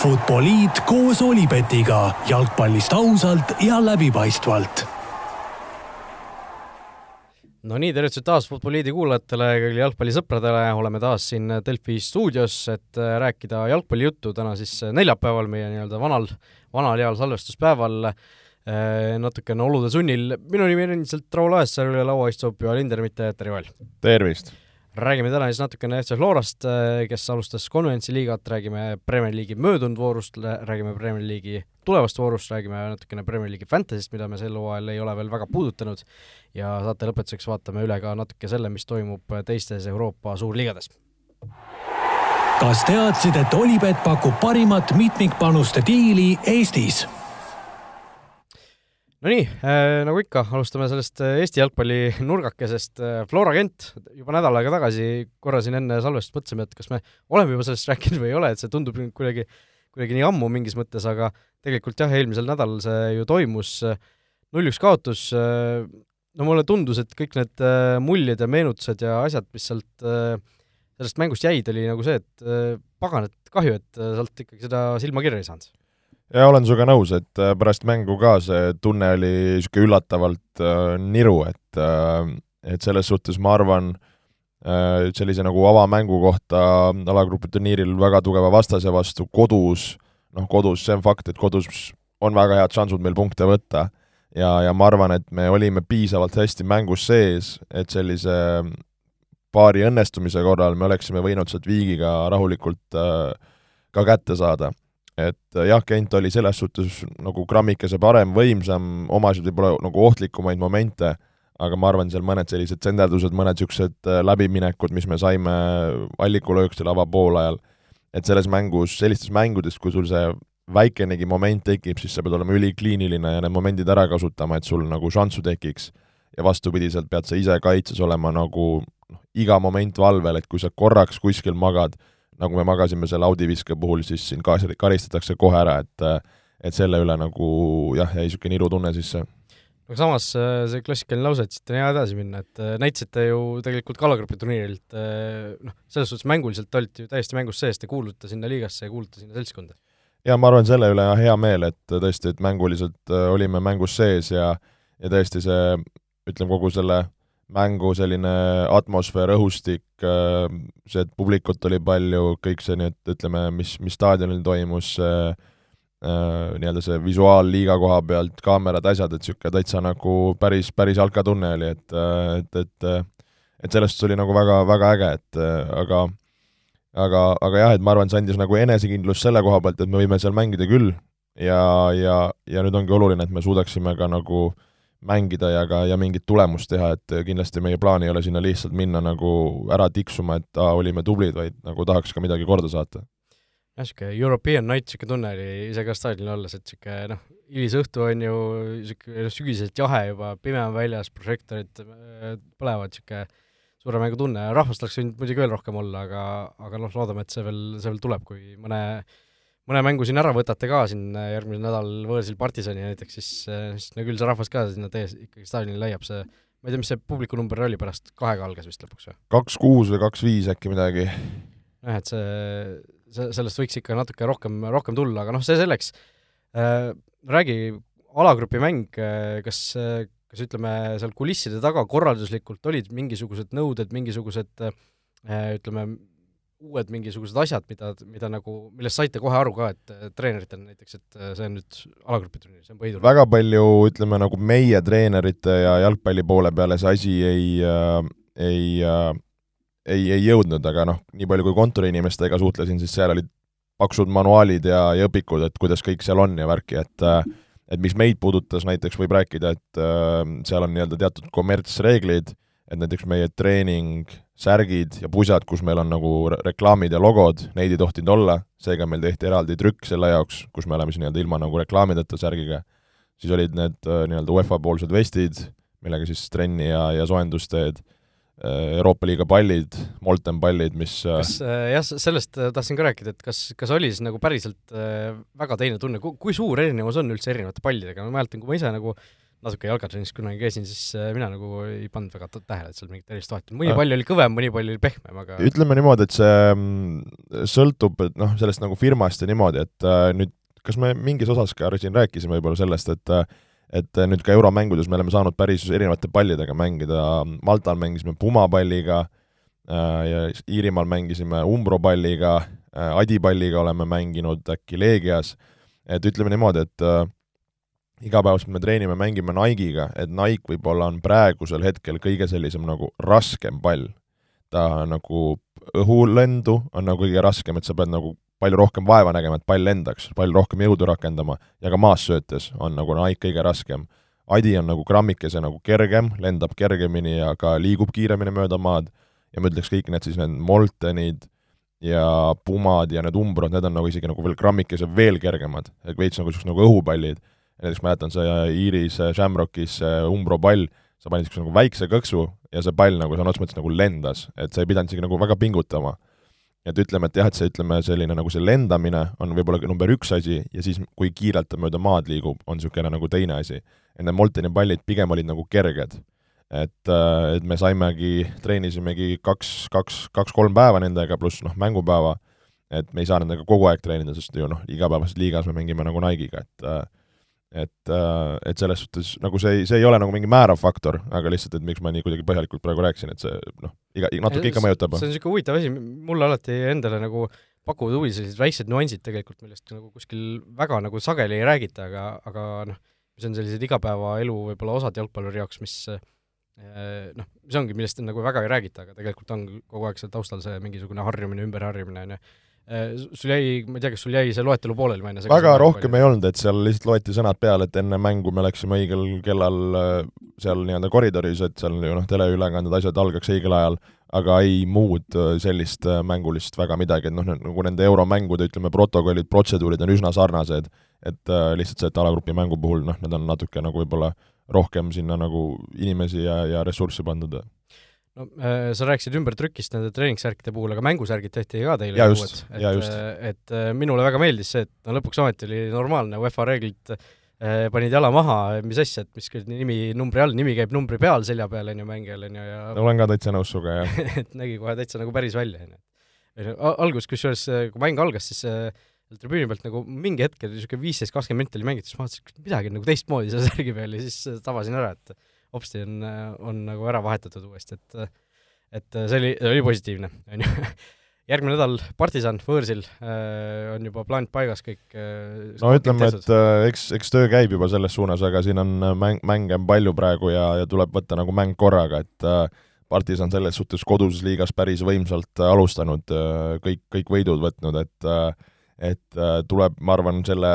Futboliit koos Olipetiga jalgpallist ausalt ja läbipaistvalt. no nii, tervitused taas Futboliidi kuulajatele ja kõigile jalgpallisõpradele, oleme taas siin Delfi stuudios, et äh, rääkida jalgpallijuttu täna siis äh, neljapäeval, meie nii-öelda vanal, vanal heal salvestuspäeval äh, natukene olude sunnil. minu nimi on endiselt Raul Aassaar, üle laua istub Joel Hinder, mitte Terje Oel. tervist! Räägime täna siis natukene FC Florast, kes alustas konverentsi liigat, räägime Premier League'i möödunud voorust, räägime Premier League'i tulevast voorust, räägime natukene Premier League'i Fantasy'st, mida me sel hooajal ei ole veel väga puudutanud, ja saate lõpetuseks vaatame üle ka natuke selle, mis toimub teistes Euroopa suurliigades. kas teadsid, et Olipet pakub parimat mitmikpanuste diili Eestis? Nonii äh,, nagu ikka, alustame sellest äh, Eesti jalgpalli nurgakesest äh,. Flora Kent juba nädal aega tagasi, korra siin enne salvestust mõtlesime, et kas me oleme juba sellest rääkinud või ei ole, et see tundub kuidagi, kuidagi nii ammu mingis mõttes, aga tegelikult jah, eelmisel nädalal see ju toimus, null-üks kaotus äh,, no mulle tundus, et kõik need muljed ja meenutused ja asjad, mis sealt sellest mängust jäid, oli nagu see, et pagan, et kahju, et sealt ikkagi seda silma kirja ei saanud ja olen sinuga nõus, et äh, pärast mängu ka see tunne oli niisugune üllatavalt äh, niru, et äh, et selles suhtes ma arvan äh,, sellise nagu avamängu kohta alagrupi turniiril väga tugeva vastase vastu kodus, noh kodus, see on fakt, et kodus on väga head šansud meil punkte võtta. Ja, ja ma arvan, et me olime piisavalt hästi mängus sees, et sellise paari õnnestumise korral me oleksime võinud sealt viigiga rahulikult äh, ka kätte saada et äh, jah, Kent oli selles suhtes nagu grammikese parem, võimsam, omasid võib-olla nagu ohtlikumaid momente, aga ma arvan, seal mõned sellised senderdused, mõned niisugused äh, läbiminekud, mis me saime allikulöökstel avapoolajal, et selles mängus, sellistes mängudes, kui sul see väikenegi moment tekib, siis sa pead olema ülikliiniline ja need momendid ära kasutama, et sul nagu šanssu tekiks. ja vastupidiselt pead sa ise kaitses olema nagu noh, iga moment valvel, et kui sa korraks kuskil magad, nagu me magasime selle Audi viske puhul, siis ka karistatakse kohe ära, et et selle üle nagu jah, jäi niisugune irutunne sisse. aga samas äh, see klassikaline lause, et siit on hea edasi minna, et äh, näitasite ju tegelikult Kalagrupi turniirilt äh, noh, selles suhtes mänguliselt olite ju täiesti mängus sees, te kuulute sinna liigasse ja kuulute sinna seltskonda. ja ma arvan, selle üle hea meel, et tõesti, et mänguliselt olime mängus sees ja ja tõesti see, ütleme, kogu selle mängu selline atmosfäär, õhustik, äh, see, et publikut oli palju, kõik see nii, et ütleme, mis, mis staadionil toimus, äh, nii-öelda see visuaal liiga koha pealt, kaamerad, asjad, et niisugune täitsa nagu päris, päris jalkatunne oli, et, et, et et sellest oli nagu väga, väga äge, et aga aga, aga jah, et ma arvan, see andis nagu enesekindlust selle koha pealt, et me võime seal mängida küll. Ja, ja, ja nüüd ongi oluline, et me suudaksime ka nagu äh, mängida ja ka, ja mingit tulemust teha, et kindlasti meie plaan ei ole sinna lihtsalt minna nagu ära tiksuma, et aa, olime tublid, vaid nagu tahaks ka midagi korda saata. jah, niisugune European night, niisugune tunne oli ise ka staadionil olles, et niisugune noh, hilisõhtu on ju niisugune noh, sügiselt jahe juba, pime on väljas, prožektorid äh, põlevad, niisugune suure mängu tunne, rahvast oleks võinud muidugi veel rohkem olla, aga, aga noh, loodame, et see veel, see veel tuleb, kui mõne mõne mängu siin ära võtate ka siin äh, järgmine nädal võõrsil Partisani näiteks, siis, äh, siis no küll see rahvas ka sinna tee ikkagi staadionile leiab, see ma ei tea, mis see publiku number oli pärast, kahega algas vist lõpuks või? kaks kuus või kaks viis äkki midagi. jah, et see, see, sellest võiks ikka natuke rohkem, rohkem tulla, aga noh, see selleks äh,, räägi, alagrupi mäng, äh, kas, kas ütleme, seal kulisside taga korralduslikult olid mingisugused nõuded, mingisugused äh, ütleme, uued mingisugused asjad, mida, mida nagu, millest saite kohe aru ka, et treeneritel näiteks, et äh, see on nüüd alagrupi turniir, see on põhiturniir? väga palju, ütleme nagu meie treenerite ja jalgpalli poole peale see asi ei äh,, ei äh, ei, ei jõudnud, aga noh, nii palju kui kontoriinimestega suhtlesin, siis seal olid paksud manuaalid ja, ja õpikud, et kuidas kõik seal on ja värki, et äh, et mis meid puudutas, näiteks võib rääkida, et äh, seal on nii-öelda teatud kommertsreeglid, et näiteks meie treening, särgid ja pusad, kus meil on nagu reklaamid ja logod, neid ei tohtinud olla, seega meil tehti eraldi trükk selle jaoks, kus me oleme siis nii-öelda ilma nagu reklaamideta särgiga. siis olid need äh, nii-öelda UEFA poolsed vestid, millega siis trenni ja, ja soojendust teed, äh, Euroopa liiga pallid, Molten pallid, mis äh, kas jah, sellest tahtsin ka rääkida, et kas, kas oli siis nagu päriselt väga teine tunne, kui suur erinevus on üldse erinevate pallidega, ma mäletan, kui ma ise nagu natuke jalgratrennis kunagi käisin, siis äh, mina nagu ei pannud väga tähele, et seal mingit erilist vahet on, mõni pall oli kõvem, mõni pall oli pehmem, aga ütleme niimoodi, et see mm, sõltub, et noh, sellest nagu firmast ja niimoodi, et äh, nüüd kas me mingis osas ka siin rääkisime võib-olla sellest, et et nüüd ka euromängudes me oleme saanud päris erinevate pallidega mängida, Maltal mängisime Puma palliga ja Iirimaal mängisime Umbro palliga, Adi palliga oleme mänginud äkki Leegias, et ütleme niimoodi, et äh, igapäevaselt me treenime, mängime Nike'iga, et Nike võib-olla on praegusel hetkel kõige sellisem nagu raskem pall. ta nagu õhulendu on nagu kõige raskem, et sa pead nagu palju rohkem vaeva nägema, et pall lendaks, palju rohkem jõudu rakendama ja ka maas söötes on nagu Nike kõige raskem. Adi on nagu grammikese nagu kergem, lendab kergemini ja ka liigub kiiremini mööda maad ja ma ütleks, kõik need siis need Moltenid, ja Pumad ja need Umbrod, need on nagu isegi nagu veel grammikese veel kergemad, veits nagu niisugused nagu õhupallid näiteks mäletan see Iiris Shamrockis see Umbro pall, sa panid niisuguse nagu väikse kõksu ja see pall nagu sõna otseses mõttes nagu lendas, et sa ei pidanud isegi nagu väga pingutama. et ütleme, et jah, et see, ütleme, selline nagu see lendamine on võib-olla number üks asi ja siis, kui kiirelt ta mööda maad liigub, on niisugune nagu teine asi. et need Molteni pallid pigem olid nagu kerged. et, äh, et me saimegi, treenisimegi kaks, kaks, kaks-kolm päeva nendega, pluss noh, mängupäeva, et me ei saa nendega kogu aeg treenida, sest ju noh, igapäevases liigas me mängime nagu Nike'iga, et äh, et, äh, et selles suhtes nagu see ei, see ei ole nagu mingi määrav faktor, aga lihtsalt, et miks ma nii kuidagi põhjalikult praegu rääkisin, et see noh, iga, natuke ikka mõjutab. see on niisugune huvitav asi, mulle alati endale nagu pakuvad huvi sellised väiksed nüansid tegelikult, millest nagu kuskil väga nagu sageli ei räägita, aga, aga noh, mis on sellised igapäevaelu võib-olla osad jalgpalluri jaoks, mis eh, noh, mis ongi, millest nagu väga ei räägita, aga tegelikult on kogu aeg seal taustal see mingisugune harjumine, ümberharjumine, on ju Äh, sul jäi, ma ei tea, kas sul jäi see loetelu pooleli, ma enne väga rohkem ei olnud, et seal lihtsalt loeti sõnad peale, et enne mängu me läksime õigel kellal äh, seal nii-öelda koridoris, et seal ju noh, teleülekanded, asjad algaks õigel ajal, aga ei muud äh, sellist mängulist väga midagi, et noh, nagu nende euromängude, ütleme, protokollid, protseduurid on üsna sarnased, et lihtsalt see, et alagrupi mängu puhul noh, need on natuke nagu võib-olla rohkem sinna nagu inimesi ja, ja ressurssi pandud no äh, sa rääkisid ümbertrükist nende treeningsärkide puhul, aga mängusärgid tehti ka teile ja just, ja just. et, et äh, minule väga meeldis see, et no lõpuks ometi oli normaalne, UEFA reeglid äh, panid jala maha, mis asja, et mis küll nimi numbri all, nimi käib numbri peal selja peal, on ju, mängijal, on ju, ja olen ka täitsa nõus sinuga, jah et nägi kohe täitsa nagu päris välja, on ju. algus, kusjuures kui mäng algas, siis tribüüni pealt nagu mingi hetk, niisugune viisteist, kakskümmend minti oli mängitud, siis ma vaatasin, midagi on nagu teistmoodi selle särgi peal ja siis tabasin ära, et hopsti on, on nagu ära vahetatud uuesti, et et see oli, oli positiivne, on ju. järgmine nädal Partisan võõrsil äh, on juba plaanid paigas, kõik äh, no ütleme, et äh, eks, eks töö käib juba selles suunas, aga siin on äh, mäng, mänge on palju praegu ja, ja tuleb võtta nagu mäng korraga, et äh, Partisan selles suhtes koduses liigas päris võimsalt äh, alustanud äh,, kõik, kõik võidud võtnud, et äh, et äh, tuleb, ma arvan, selle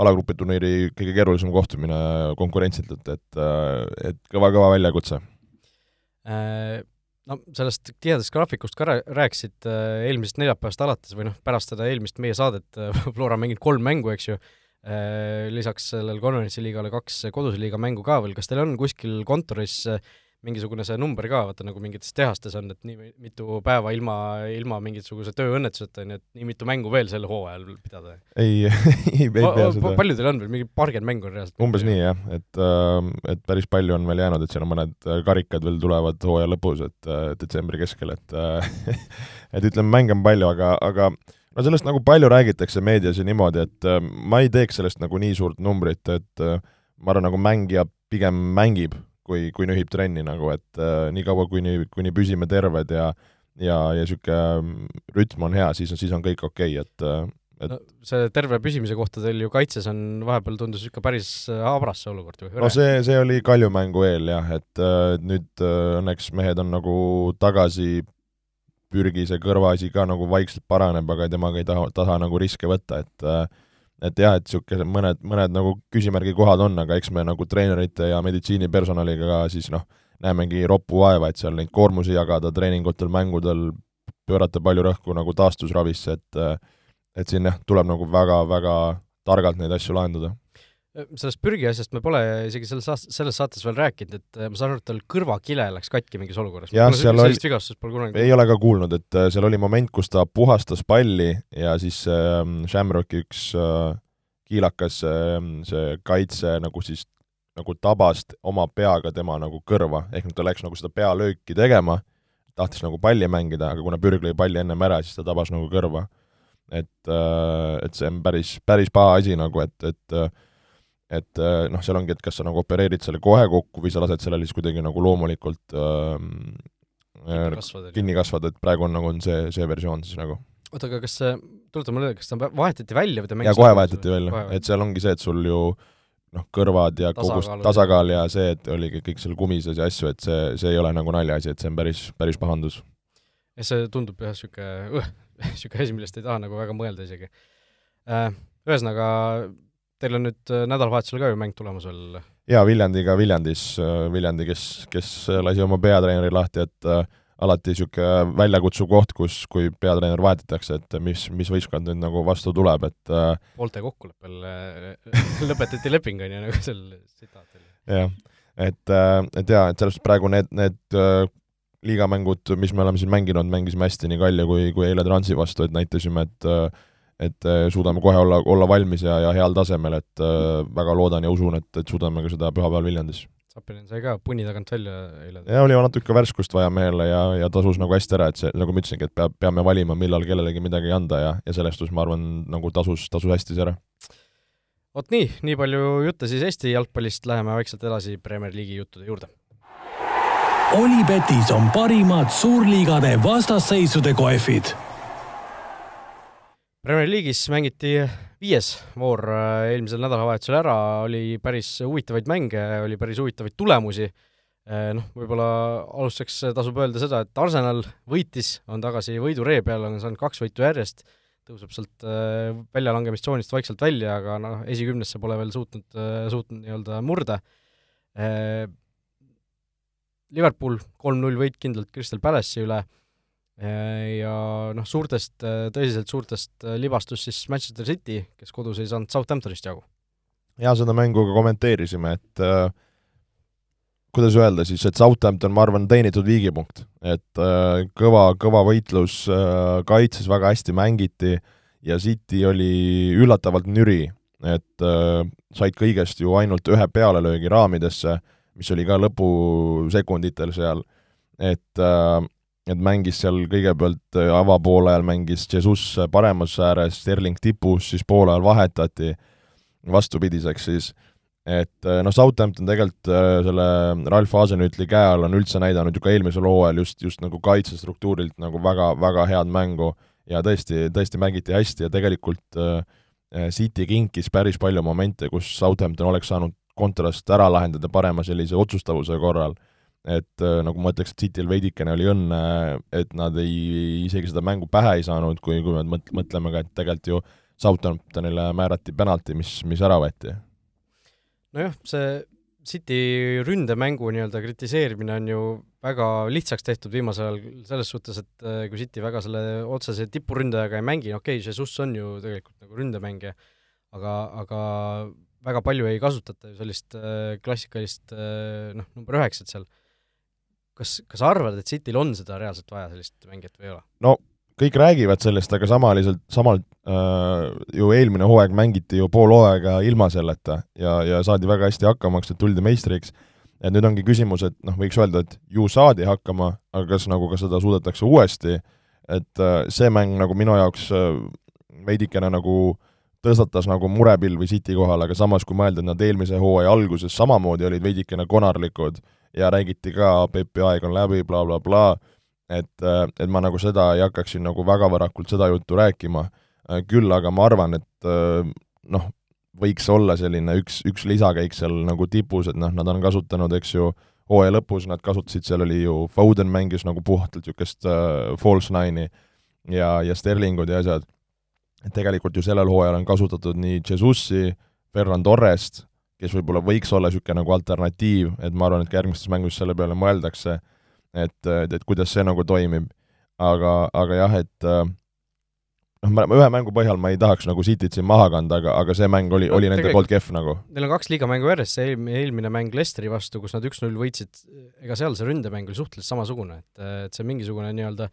alagrupi turniiri kõige keerulisem kohtumine konkurentsitult, et, et kõva-kõva väljakutse äh,. No sellest tihedast graafikust ka rääkisid äh, eelmisest neljapäevast alates või noh, pärast seda eelmist meie saadet äh, Flora mänginud kolm mängu, eks ju äh,, lisaks sellele konverentsiliigale kaks koduse liiga mängu ka veel, kas teil on kuskil kontoris äh, mingisugune see number ka, vaata nagu mingites tehastes on, et nii mitu päeva ilma, ilma mingisuguse tööõnnetuseta, on ju, et nii mitu mängu veel sel hooajal pidada? ei ei, ei pea seda. palju teil on veel, mingi paarkümmend mängu on reaalselt? umbes nii jah, et, äh, et päris palju on veel jäänud, et siin on mõned äh, karikad veel tulevad hooaja lõpus, et äh, detsembri keskel, et et ütleme, mänge on palju, aga, aga no sellest nagu palju räägitakse meedias ja niimoodi, et ma ei teeks sellest nagu nii suurt numbrit, et ma arvan, nagu mängija pigem mängib kui, kui nühib trenni nagu, et äh, niikaua, kuni, kuni püsime terved ja ja, ja niisugune rütm on hea, siis, siis on kõik okei okay,, et äh, et no, see terve püsimise kohta teil ju kaitses on vahepeal tundus ikka päris äh, habras see olukord ju. no see, see oli Kalju mängu eel jah, et äh, nüüd äh, õnneks mehed on nagu tagasi, Pürgi see kõrvaasi ka nagu vaikselt paraneb, aga temaga ei taha, taha nagu riske võtta, et äh, et jah, et niisugune mõned, mõned nagu küsimärgi kohad on, aga eks me nagu treenerite ja meditsiinipersonaliga ka siis noh, näemegi roppu vaeva, et seal neid koormusi jagada treeningutel, mängudel, pöörata palju rõhku nagu taastusravisse, et et siin jah, tuleb nagu väga-väga targalt neid asju lahendada sellest Pürgi asjast me pole isegi selles saast-, selles saates veel rääkinud, et äh, ma saan aru, et tal kõrvakile läks katki mingis olukorras. jah, seal oli, vigastust pole kunagi ei ole ka kuulnud, et äh, seal oli moment, kus ta puhastas palli ja siis äh, Shamrocki üks äh, kiilakas äh, see kaitse nagu siis nagu tabas oma peaga tema nagu kõrva, ehk ta läks nagu seda pealööki tegema, tahtis nagu palli mängida, aga kuna Pürg lõi palli ennem ära, siis ta tabas nagu kõrva. et, et see on päris, päris paha asi nagu, et, et et noh, seal ongi, et kas sa nagu opereerid selle kohe kokku või sa lased sellele siis kuidagi nagu loomulikult äh, kinni kasvada. kinni kasvada, et praegu on nagu on see, see versioon siis nagu. oota, aga kas see, tuleta mulle kas ta vahetati välja või ta jaa, kohe vahetati välja, et seal ongi see, et sul ju noh, kõrvad ja kogu tasakaal ja see, et oligi kõik seal kumises ja asju, et see, see ei ole nagu naljaasi, et see on päris, päris pahandus. ja see tundub jah, niisugune, niisugune asi, millest ei taha nagu väga mõelda isegi. Äh, ühesõnaga, teil on nüüd äh, nädalavahetusel ka ju mäng tulemas veel? jaa, Viljandiga Viljandis, äh, Viljandi, kes, kes lasi oma peatreeneri lahti, et äh, alati niisugune väljakutsuv koht, kus, kui peatreener vahetatakse, et mis, mis võistkond nüüd nagu vastu tuleb, et poolte kokkuleppel lõpetati leping, on ju, nagu seal tsitaat oli. jah, et, et jaa, et sellest praegu need, need liigamängud, mis me oleme siin mänginud, mängisime hästi nii Kalja kui, kui eile Transi vastu, et näitasime, et et äh, suudame kohe olla, olla valmis ja, ja heal tasemel, et äh, väga loodan ja usun, et, et suudame ka seda pühapäeval Viljandis. Sapinen sai ka punni tagant välja eile. jaa, oli natuke värskust vaja mehele ja, ja tasus nagu hästi ära, et see, nagu ma ütlesingi, et peab, peame valima, millal kellelegi midagi anda ja, ja selles suhtes ma arvan, nagu tasus, tasus hästi see ära. vot nii, nii palju jutte siis Eesti jalgpallist, läheme vaikselt edasi Premier League'i juttude juurde. Olipetis on parimad suurliigade vastasseisude kohvid Premier League'is mängiti viies voor äh, eelmisel nädalavahetusel ära, oli päris huvitavaid mänge, oli päris huvitavaid tulemusi, äh, noh, võib-olla alustuseks tasub öelda seda, et Arsenal võitis, on tagasi võiduree peal, on saanud kaks võitu järjest, tõuseb sealt äh, väljalangemistsoonist vaikselt välja, aga noh, esikümnesse pole veel suutnud, suutnud nii-öelda murda. Liverpool kolm-null võit kindlalt Crystal Palace'i üle ja noh, suurtest, äh, tõsiselt suurtest äh, libastust siis Manchester City, kes kodus ei saanud Southamptonist jagu. jaa, seda mängu ka kommenteerisime, et äh, kuidas öelda siis, et Southampton, ma arvan, teenitud viigipunkt. et äh, kõva, kõva võitlus äh,, kaitses väga hästi mängiti ja City oli üllatavalt nüri, et äh, said kõigest ju ainult ühe pealelöögi raamidesse, mis oli ka lõpusekunditel seal, et äh, et mängis seal kõigepealt äh, avapoolajal mängis Jesus paremas ääres, Sterling tipus, siis poolajal vahetati vastupidiseks siis, et äh, noh, Southampton tegelikult äh, selle Ralf Hasenütli käe all on üldse näidanud ju ka eelmisel hooajal just, just nagu kaitsestruktuurilt nagu väga, väga head mängu. Ja tõesti, tõesti mängiti hästi ja tegelikult äh, City kinkis päris palju momente, kus Southampton oleks saanud kontrast ära lahendada parema sellise otsustavuse korral et äh, nagu ma ütleks, et Cityl veidikene oli õnne, et nad ei, isegi seda mängu pähe ei saanud, kui, kui me mõt-, mõtleme ka, et tegelikult ju Southamptonile määrati penalti, mis, mis ära võeti. nojah, see City ründemängu nii-öelda kritiseerimine on ju väga lihtsaks tehtud viimasel ajal selles suhtes, et äh, kui City väga selle otsese tipuründajaga ei mängi, okei okay,, Jesus on ju tegelikult nagu ründemängija, aga, aga väga palju ei kasutata ju sellist äh, klassikalist noh, number üheksat seal kas, kas arvad, et Cityl on seda reaalselt vaja, sellist mängijat või ei ole? no kõik räägivad sellest, aga samaliselt, samal äh, ju eelmine hooaeg mängiti ju pool hooaega ilma selleta ja, ja saadi väga hästi hakkama, eks, tuldi meistriks, et nüüd ongi küsimus, et noh, võiks öelda, et ju saadi hakkama, aga kas nagu ka seda suudetakse uuesti, et äh, see mäng nagu minu jaoks äh, veidikene nagu tõstatas nagu murepilvi City kohal, aga samas, kui mõelda, et nad eelmise hooaja alguses samamoodi olid veidikene konarlikud ja räägiti ka, Pepi aeg on läbi bla, bla, blablabla, et, et ma nagu seda ei hakkaks siin nagu väga varakult seda juttu rääkima, küll aga ma arvan, et noh, võiks olla selline üks, üks lisakäik seal nagu tipus, et noh, nad on kasutanud, eks ju, hooaja lõpus nad kasutasid, seal oli ju, Foden mängis nagu puhtalt niisugust äh, false nine'i ja, ja Sterlingud ja asjad, tegelikult ju sellel hooajal on kasutatud nii Jesusi, Ferran Torrest, kes võib-olla võiks olla niisugune nagu alternatiiv, et ma arvan, et ka järgmistes mängus selle peale mõeldakse, et, et, et kuidas see nagu toimib. aga, aga jah, et äh, noh, ma ühe mängu põhjal ma ei tahaks nagu Cityt siin maha kanda, aga, aga see mäng oli no,, oli nende poolt kehv nagu. Neil on kaks liigamängu järjest, see eelmine mäng Leicesteri vastu, kus nad üks-null võitsid, ega seal see ründemäng oli suhteliselt samasugune, et, et see mingisugune nii-öelda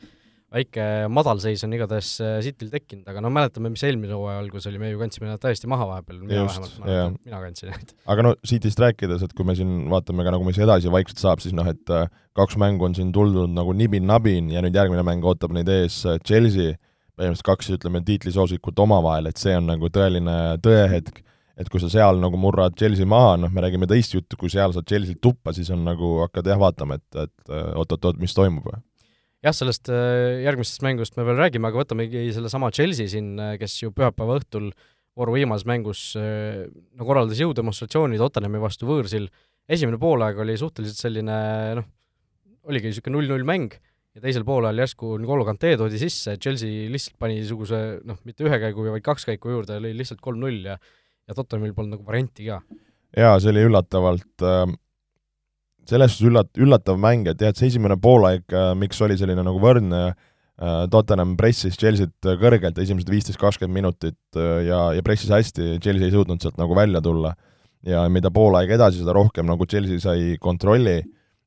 väike madalseis on igatahes äh, Cityl tekkinud, aga no mäletame, mis eelmine hooaja algus oli, me ju kandsime nad täiesti maha vahepeal, mina vähemalt mäletan, mina kandsin neid. aga no Cityst rääkides, et kui me siin vaatame ka nagu, mis edasi vaikselt saab, siis noh, et äh, kaks mängu on siin tuldud nagu nibin-nabin ja nüüd järgmine mäng ootab neid ees äh, Chelsea, põhimõtteliselt kaks, ütleme, tiitlisoosikut omavahel, et see on nagu tõeline tõehetk, et kui sa seal nagu murrad Chelsea maha, noh, me räägime teist juttu, kui seal saad Chelsea't tuppa, siis on nagu, hakkad jah vaatama, et, et oot-oot-oot, mis toimub jah, sellest äh, järgmisest mängust me veel räägime, aga võtamegi sellesama Chelsea siin, äh, kes ju pühapäeva õhtul vooru viimases mängus äh, no korraldas jõudemonstratsiooni Tottenhami vastu võõrsil, esimene poolaeg oli suhteliselt selline noh, oligi niisugune null-null mäng ja teisel poolajal järsku N'Golo Kante toodi sisse, Chelsea lihtsalt pani niisuguse noh, mitte ühe käigu, vaid kaks käiku juurde, lõi lihtsalt kolm-null ja ja Tottenhamil polnud nagu varianti ka. jaa, see oli üllatavalt äh selles suhtes üllat-, üllatav mäng, et jah, et see esimene poolaeg, äh, miks oli selline nagu võrdne, äh, Tottenham pressis Chelsea't kõrgelt esimesed viisteist, kakskümmend minutit äh, ja, ja pressis hästi, Chelsea ei suutnud sealt nagu välja tulla. ja mida poolaeg edasi, seda rohkem nagu Chelsea sai kontrolli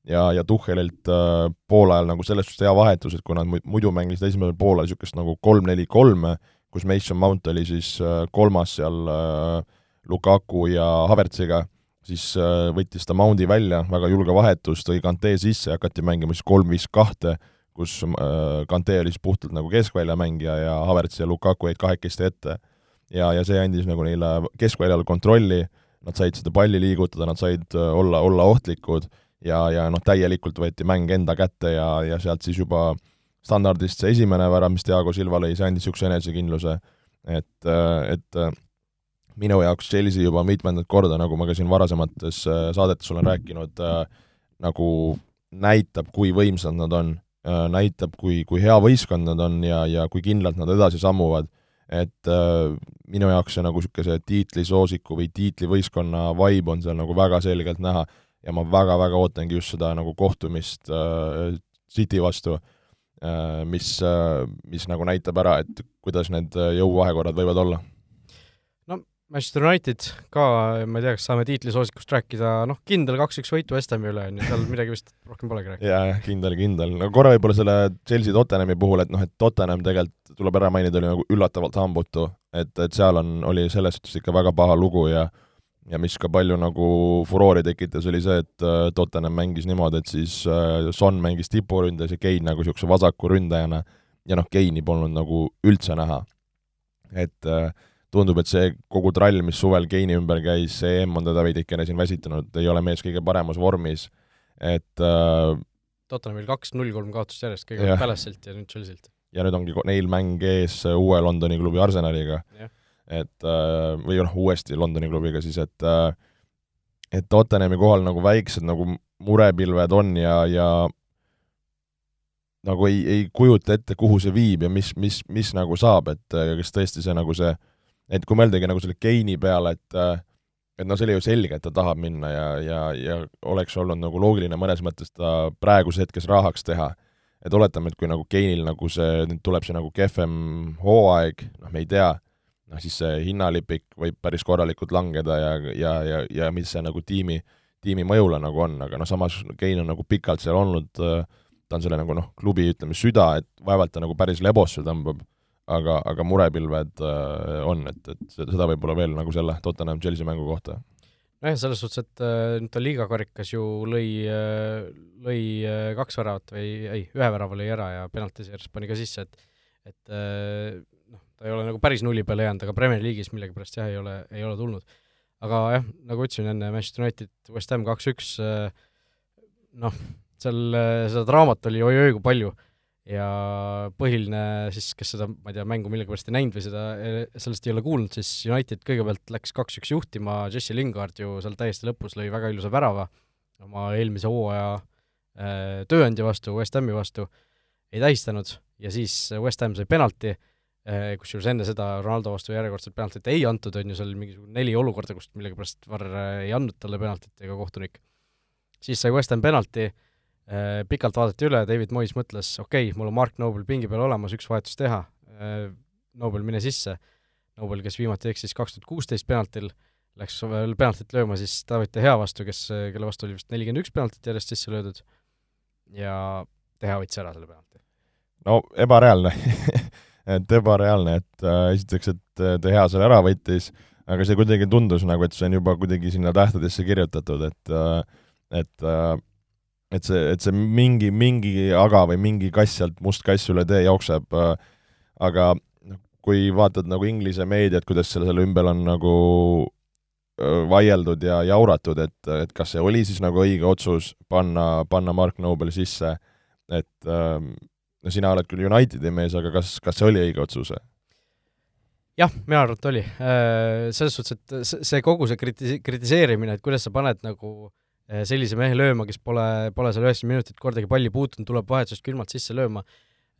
ja, ja Tuhhelilt äh, poolajal nagu selles suhtes hea vahetus, et kui nad muidu mängisid esimesel poolel niisugust nagu kolm-neli-kolme, kus Mason Mount oli siis äh, kolmas seal äh, Lukaku ja Havertziga siis äh, võttis ta Moundi välja, väga julge vahetus, tõi Kante sisse, hakati mängima siis kolm-viis-kahte, kus äh, Kante oli siis puhtalt nagu keskväljamängija ja Havertz ja Lukaku jäid kahekesti ette. ja, ja see andis nagu neile keskväljal kontrolli, nad said seda palli liigutada, nad said äh, olla, olla ohtlikud ja, ja noh, täielikult võeti mäng enda kätte ja, ja sealt siis juba standardist see esimene värav, mis Diego Silva lõi, see andis niisuguse enesekindluse, et, et minu jaoks Chelsea juba mitmendat korda, nagu ma ka siin varasemates äh, saadetes olen rääkinud äh,, nagu näitab, kui võimsad nad on äh,, näitab, kui, kui hea võistkond nad on ja, ja kui kindlalt nad edasi sammuvad. et äh, minu jaoks see nagu niisuguse tiitlisoosiku või tiitlivõistkonna vibe on seal nagu väga selgelt näha ja ma väga-väga ootangi just seda nagu kohtumist äh, City vastu äh,, mis äh,, mis nagu näitab ära, et kuidas need jõuvahekorrad võivad olla Manchester United ka, ma ei tea, kas saame tiitlisoosikust rääkida, noh, kindel kaks-üks võitu West Hami üle, on ju, seal midagi vist rohkem polegi rääkida. jaa, kindel, kindel. no korra võib-olla selle Chelsea Tottenhami puhul, et noh, et Tottenham tegelikult, tuleb ära mainida, oli nagu üllatavalt hambutu, et, et seal on, oli selles suhtes ikka väga paha lugu ja ja mis ka palju nagu furoori tekitas, oli see, et äh, Tottenham mängis niimoodi, et siis äh, Son mängis tipuründes ja Kein nagu niisuguse vasaku ründajana ja noh, Keini polnud nagu üldse näha. et äh, tundub, et see kogu trall, mis suvel Keini ümber käis, see EM on teda veidikene siin väsitanud, ei ole mees kõige paremas vormis, et äh, Tottenhamil kaks null kolm kaotust järjest, kõigepealt Palace'ilt ja nüüd Chelsea'lt. ja nüüd ongi neil mäng ees uue Londoni klubi Arsenaliga, et äh, või noh, uuesti Londoni klubiga siis, et äh, et Tottenhami kohal nagu väiksed nagu murepilved on ja, ja nagu ei, ei kujuta ette, kuhu see viib ja mis, mis, mis nagu saab, et kas tõesti see nagu see et kui mõeldagi nagu selle Keini peale, et äh, et noh, see oli ju selge, et ta tahab minna ja, ja, ja oleks olnud nagu loogiline mõnes mõttes ta praeguses hetkes rahaks teha. et oletame, et kui nagu Keinil nagu see, nüüd tuleb see nagu kehvem hooaeg, noh, me ei tea, noh siis see hinnalipik võib päris korralikult langeda ja, ja, ja, ja mis see nagu tiimi, tiimi mõjule nagu on, aga noh, samas Kein on nagu pikalt seal olnud, äh, ta on selle nagu noh, klubi ütleme süda, et vaevalt ta nagu päris lebosse tõmbab aga, aga murepilved äh, on, et, et seda võib-olla veel nagu selle Tottenham-Chelsea mängu kohta. nojah, selles suhtes, et äh, nüüd ta liigakarikas ju lõi, äh, lõi kaks väravat või ei, ühe värava lõi ära ja penaltiseeris pani ka sisse, et et noh, ta ei ole nagu päris nulli peale jäänud, aga Premier League'is millegipärast jah, ei ole, ei ole tulnud. aga jah, nagu ütlesin enne, Manchester United, West Ham kaks-üks, noh, seal seda draamat oli oi-oi kui palju ja põhiline siis, kes seda, ma ei tea, mängu millegipärast ei näinud või seda, sellest ei ole kuulnud, siis United kõigepealt läks kaks-üks juhtima, Jesse Lingard ju seal täiesti lõpus lõi väga ilusa värava oma eelmise hooaja äh, tööandja vastu, West Hami vastu, ei tähistanud ja siis West Ham sai penalti äh,, kusjuures enne seda Ronaldo vastu järjekordselt penaltit ei antud, on ju, seal mingisugune neli olukorda, kust millegipärast VAR ei andnud talle penaltit ega kohtunik. siis sai West Ham penalti Äh, pikalt vaadati üle, David Moyes mõtles, okei okay,, mul on Mark Noble pingi peal olemas, üks vahetus teha, äh, Noble, mine sisse. Noble, kes viimati eksis kaks tuhat kuusteist penaltil, läks veel penaltit lööma siis David De Gea vastu, kes, kelle vastu oli vist nelikümmend üks penaltit järjest sisse löödud ja De Gea võttis ära selle penalti. no ebareaalne et ebareaalne, et äh, esiteks, et ta hea selle ära võttis, aga see kuidagi tundus nagu, et see on juba kuidagi sinna tähtedesse kirjutatud, et äh, et äh, et see, et see mingi, mingi aga või mingi kass sealt, must kass üle tee jookseb äh,, aga noh, kui vaatad nagu Inglise meediat, kuidas selle, selle ümber on nagu äh, vaieldud ja jauratud, et, et kas see oli siis nagu õige otsus panna, panna Mark Noble sisse, et äh, no sina oled küll Unitedi mees, aga kas, kas see oli õige otsus? jah, mina arvan, et oli. Äh, selles suhtes, et see kogu see kriti-, kritiseerimine, et kuidas sa paned nagu sellise mehe lööma, kes pole, pole seal üheksakümmend minutit kordagi palli puutunud, tuleb vahetusest külmalt sisse lööma,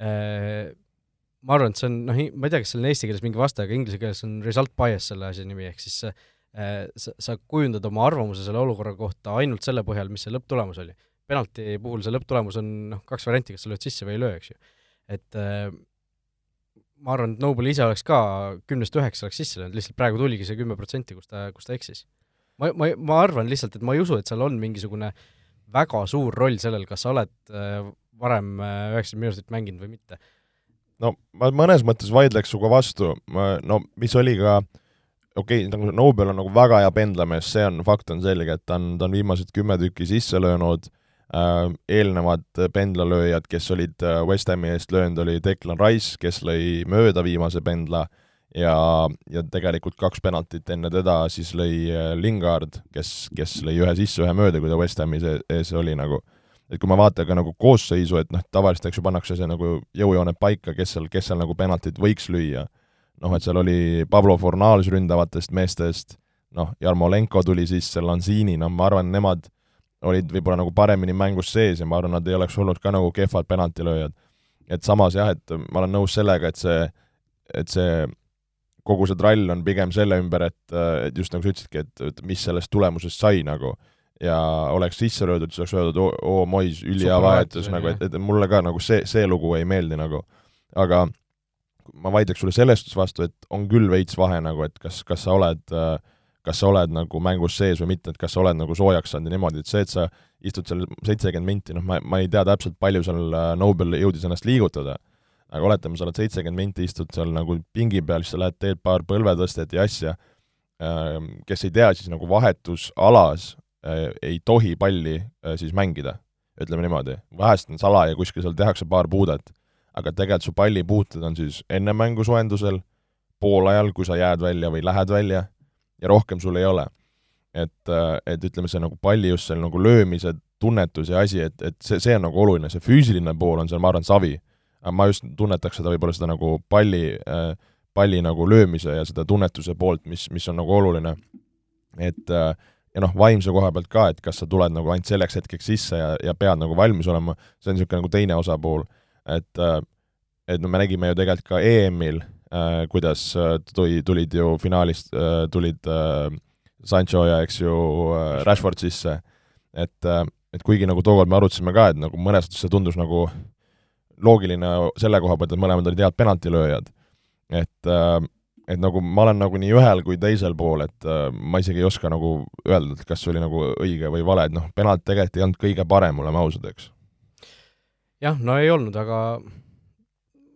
äh, ma arvan, et see on, noh, ma ei tea, kas seal on eesti keeles mingi vaste, aga inglise keeles on result bias selle asja nimi, ehk siis sa, sa kujundad oma arvamuse selle olukorra kohta ainult selle põhjal, mis see lõpptulemus oli penalti puhul see lõpptulemus on noh, kaks varianti, kas sa lööd sisse või ei löö, eks ju. et äh, ma arvan, et Noble ise oleks ka kümnest üheksa oleks sisse löönud, lihtsalt praegu tuligi see kümme protsenti, kus ta, kus ta eksis. Ma, ma, ma arvan lihtsalt, et ma ei usu, et seal on mingisugune väga suur roll sellel, kas sa oled äh, varem äh, üheksakümmend minutit mänginud või mitte. no ma mõnes mõttes vaidleks sinuga vastu, no mis oli ka okei okay,, nagu Nobel on nagu väga hea pendlamees, see on, fakt on selge, et ta on, ta on viimased kümme tükki sisse löönud. Äh, eelnevad pendlalööjad, kes olid äh, West Hami eest löönud, oli Declan Rice, kes lõi mööda viimase pendla ja, ja tegelikult kaks penaltit enne teda siis lõi äh, Lingard, kes, kes lõi ühe sisse, ühe mööda, kui ta West Hami ees oli nagu. et kui ma vaatan ka nagu koosseisu, et noh, tavaliselt eks ju pannakse see nagu jõujooned paika, kes seal, kes seal nagu penaltit võiks lüüa. noh, et seal oli Pablo Fornals ründavatest meestest, noh, Jarmolenko tuli sisse, Lanzini, noh, ma arvan, nemad olid võib-olla nagu paremini mängus sees ja ma arvan, nad ei oleks olnud ka nagu kehvad penaltilööjad. et samas jah, et ma olen nõus sellega, et see, et see kogu see trall on pigem selle ümber, et, et just nagu sa ütlesidki, et, mis sellest tulemusest sai nagu. Ja oleks sisse löödud, siis oleks öeldud, oo, Mois, ülihea vahetus nagu, et, et mulle ka nagu see, see lugu ei meeldi nagu. aga ma vaidleks sulle selles suhtes vastu, et on küll veits vahe nagu, et kas, kas sa oled äh, kas sa oled nagu mängus sees või mitte, et kas sa oled nagu soojaks saanud ja niimoodi, et see, et sa istud seal seitsekümmend minti, noh, ma, ma ei tea täpselt, palju seal äh, Nobel jõudis ennast liigutada, aga oletame, sa oled seitsekümmend minti, istud seal nagu pingi peal, siis sa lähed, teed paar põlvetõstet ja asja, ähm, kes ei tea, siis nagu vahetusalas äh, ei tohi palli äh, siis mängida, ütleme niimoodi. vahest on salaja kuskil seal tehakse paar puudet, aga tegelikult su pallipuuted on siis enne mängu soojendusel, poolajal, kui sa jääd välja või lähed välja ja rohkem sul ei ole. et, äh, et ütleme, see nagu palli just seal nagu löömise tunnetus ja asi, et, et see, see on nagu oluline, see füüsiline pool on seal, ma arvan, savi. Aga ma just tunnetaks seda võib-olla seda nagu palli äh,, palli nagu löömise ja seda tunnetuse poolt, mis, mis on nagu oluline. et äh, ja noh, vaimse koha pealt ka, et kas sa tuled nagu ainult selleks hetkeks sisse ja, ja pead nagu valmis olema, see on niisugune nagu teine osapool. et, äh, et no me nägime ju tegelikult ka EM-il Äh, kuidas äh, tuli, tulid ju finaalist, äh, tulid Sancho ja eks ju Rashford sisse, et, et kuigi nagu tookord me arutasime ka, et nagu mõnes mõttes see tundus nagu loogiline selle koha pealt, et mõlemad olid head penaltilööjad. et, et nagu ma olen nagu nii ühel kui teisel pool, et ma isegi ei oska nagu öelda, et kas see oli nagu õige või vale, et noh, penalt tegelikult ei olnud kõige parem, oleme ausad, eks. jah, no ei olnud, aga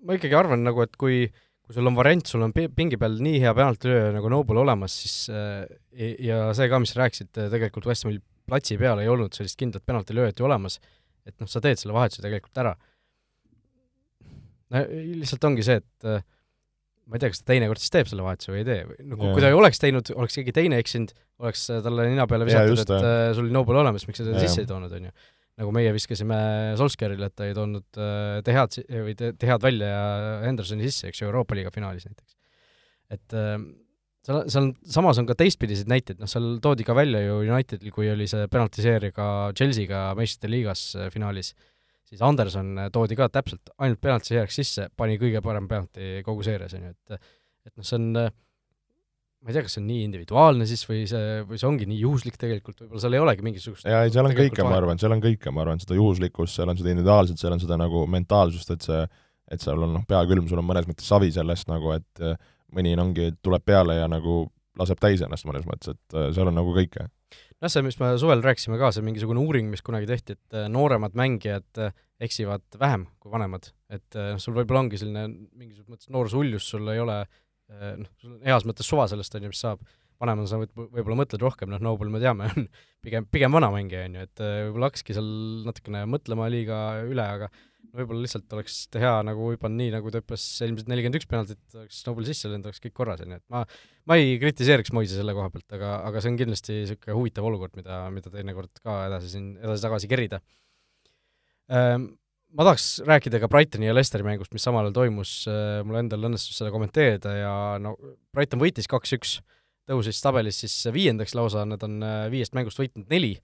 ma ikkagi arvan nagu, et kui äh, kui sul on variant, sul on pingi peal nii hea penaltilööja nagu Noble olemas, siis äh, ja see ka, mis sa rääkisid, äh, tegelikult West Hamil platsi peal ei olnud sellist kindlat penaltilööjat ju olemas, et noh, sa teed selle vahetuse tegelikult ära. No lihtsalt ongi see, et äh, ma ei tea, kas ta teinekord siis teeb selle vahetuse või ei tee või nagu kui ta ei oleks teinud, oleks keegi teine eksinud, oleks talle nina peale visatud, et äh, sul oli Noble olemas, miks sa teda sisse ei toonud, on ju nagu meie viskasime Solskjaerile, et ta ei toonud äh, De Head või De Head välja ja Hendersoni sisse, eks ju, Euroopa liiga finaalis näiteks. et äh, seal, seal samas on ka teistpidiseid näiteid, noh seal toodi ka välja ju Unitedil, kui oli see penaltiseerija ka Chelsea'ga meistrite liigas äh, finaalis, siis Anderson toodi ka täpselt ainult penaltiseerijaks sisse, pani kõige parem penalti kogu seerias, on ju, et et noh, see on ma ei tea, kas see on nii individuaalne siis või see, või see ongi nii juhuslik tegelikult, võib-olla seal ei olegi mingisugust jaa, ei seal on kõike, ma arvan, seal on kõike, ma arvan, seda juhuslikkust, seal on seda individuaalset, seal on seda nagu mentaalsust, et see, et seal on noh, pea külm, sul on mõnes mõttes savi sellest nagu, et äh, mõni ongi, tuleb peale ja nagu laseb täis ennast mõnes mõttes, et äh, seal on nagu kõike. Noh, see, mis me suvel rääkisime ka, see mingisugune uuring, mis kunagi tehti, et äh, nooremad mängijad eksivad vähem kui vanemad, et noh, sul võib-olla ongi selline mingisuguses mõttes noorusuljus, sul ei ole noh, sul on heas mõttes suva sellest, on ju, mis saab, vanemana sa võib-olla mõtled rohkem, noh, Noble me teame, on pigem, pigem vana mängija, on ju, et võib-olla hakkaski seal natukene mõtlema liiga üle, aga võib-olla lihtsalt oleks hea nagu hüpanud nii, nagu ta hüppas ilmselt nelikümmend üks penaltit, oleks Snowball sisse löönud, oleks kõik korras, on ju, et ma ma ei kritiseeriks Moisi selle koha pealt, aga, aga see on kindlasti niisugune huvitav olukord, mida, mida teinekord ka edasi siin edasi-tagasi kerida ähm,. Ma tahaks rääkida ka Brightoni ja Leicesteri mängust, mis samal ajal toimus, äh, mul endal õnnestus seda kommenteerida ja no Brighton võitis kaks-üks, tõusis tabelis siis viiendaks lausa, nad on äh, viiest mängust võitnud neli.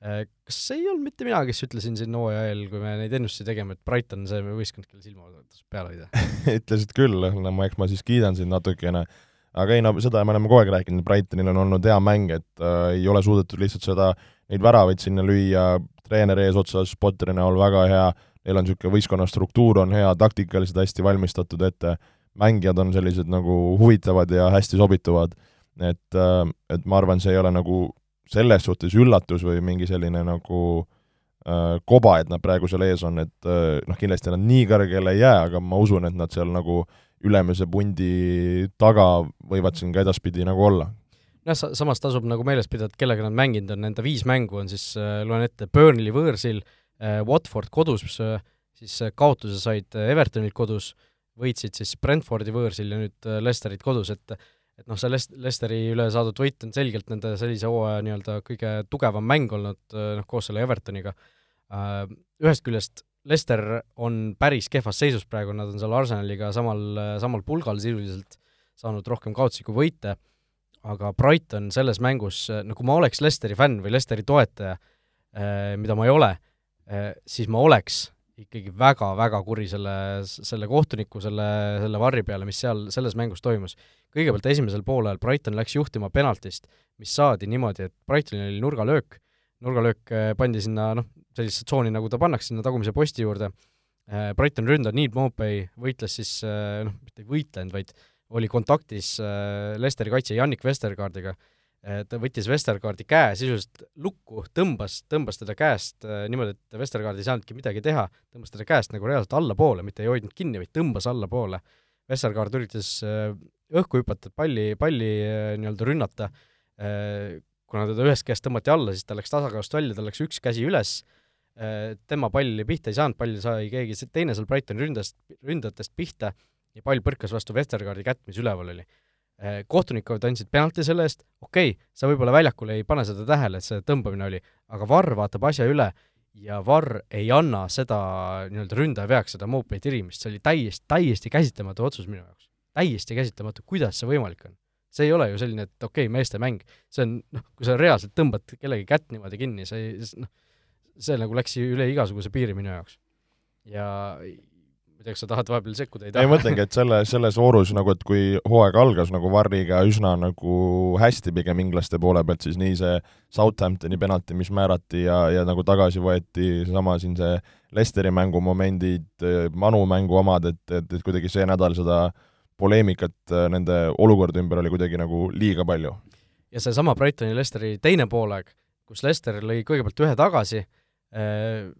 Äh, kas ei olnud mitte mina, kes ütlesin siin hooaja eel, kui me neid ennustusi tegime, et Brighton on see võistkond, kelle silma tasub peale hoida ütlesid küll, no ma, eks ma siis kiidan sind natukene, aga ei no seda me oleme kogu aeg rääkinud, Brightonil on olnud hea mäng, et äh, ei ole suudetud lihtsalt seda, neid väravaid sinna lüüa, treener eesotsas Potteri näol väga hea, neil on niisugune võistkonna struktuur on hea, taktikaliselt hästi valmistatud ette, mängijad on sellised nagu huvitavad ja hästi sobituvad, et, äh, et ma arvan, see ei ole nagu selles suhtes üllatus või mingi selline nagu äh, koba, et nad praegu seal ees on, et äh, noh, kindlasti nad nii kõrgele ei jää, aga ma usun, et nad seal nagu ülemise pundi taga võivad siin ka edaspidi nagu olla. noh, sa-, samas tasub nagu meeles pidada, et kellega nad mänginud on, nende viis mängu on siis äh,, loen ette, Burnley võõrsil äh,, Watford kodus äh,, siis äh, kaotuse said äh, Evertonilt kodus, võitsid siis Brentfordi võõrsil ja nüüd äh, Leicesterit kodus, et et noh, see Lest-, Lesteri üle saadud võit on selgelt nende sellise hooaja nii-öelda kõige tugevam mäng olnud, äh, noh, koos selle Evertoniga. Äh, ühest küljest Lester on päris kehvas seisus praegu, nad on seal Arsenaliga samal, samal pulgal sisuliselt, saanud rohkem kaotusi kui võite, aga Brighton selles mängus, no kui ma oleks Lesteri fänn või Lesteri toetaja, äh, mida ma ei ole, siis ma oleks ikkagi väga-väga kuri selle, selle kohtuniku, selle, selle varri peale, mis seal selles mängus toimus. kõigepealt esimesel poolel Brighton läks juhtima penaltist, mis saadi niimoodi, et Brightonil oli nurgalöök, nurgalöök äh, pandi sinna noh, sellisesse tsooni, nagu ta pannakse sinna tagumise posti juurde, äh, Brighton ründaja Neil Mopey võitles siis äh, noh, mitte ei võitlenud, vaid oli kontaktis Lesteri kaitsja Jannik Vestergaardiga, ta võttis Vestergaardi käe sisuliselt lukku, tõmbas, tõmbas teda käest niimoodi, et Vestergaard ei saanudki midagi teha, tõmbas teda käest nagu reaalselt allapoole, mitte ei hoidnud kinni, vaid tõmbas allapoole. Vestergaard üritas õhku hüpata, palli, palli äh, nii-öelda rünnata, äh, kuna teda ühest käest tõmmati alla, siis ta läks tasakaalust välja, tal läks üks käsi üles, äh, tema palli pihta ei saanud, palli sai keegi teine seal Brightoni ründajast, ründajatest pihta ja pall põrkas vastu Vestergaardi kätt, mis üleval oli. Kohtunikud andsid penalti selle eest, okei okay,, sa võib-olla väljakul ei pane seda tähele, et see tõmbamine oli, aga Varr vaatab asja üle ja Varr ei anna seda nii-öelda ründaja veaks, seda mope'i tirimist, see oli täiesti, täiesti käsitamatu otsus minu jaoks täiesti käsitamatu, kuidas see võimalik on. see ei ole ju selline, et okei okay,, meeste mäng, see on noh, kui sa reaalselt tõmbad kellegi kätt niimoodi kinni, see ei, noh, see nagu läks üle igasuguse piiri minu jaoks. ja ma ei tea, kas sa tahad vahepeal sekkuda, ei taha? ei, mõtlengi, et selle, selles voorus nagu, et kui hooaeg algas nagu Varriga üsna nagu hästi pigem inglaste poole pealt, siis nii see Southamptoni penalti, mis määrati ja, ja nagu tagasi võeti, seesama siin see Lesteri mängumomendid, Manu mängu omad, et, et, et kuidagi see nädal seda poleemikat äh, nende olukorda ümber oli kuidagi nagu liiga palju. ja seesama Brightoni Lesteri teine poolaeg, kus Lester lõi kõigepealt ühe tagasi, äh,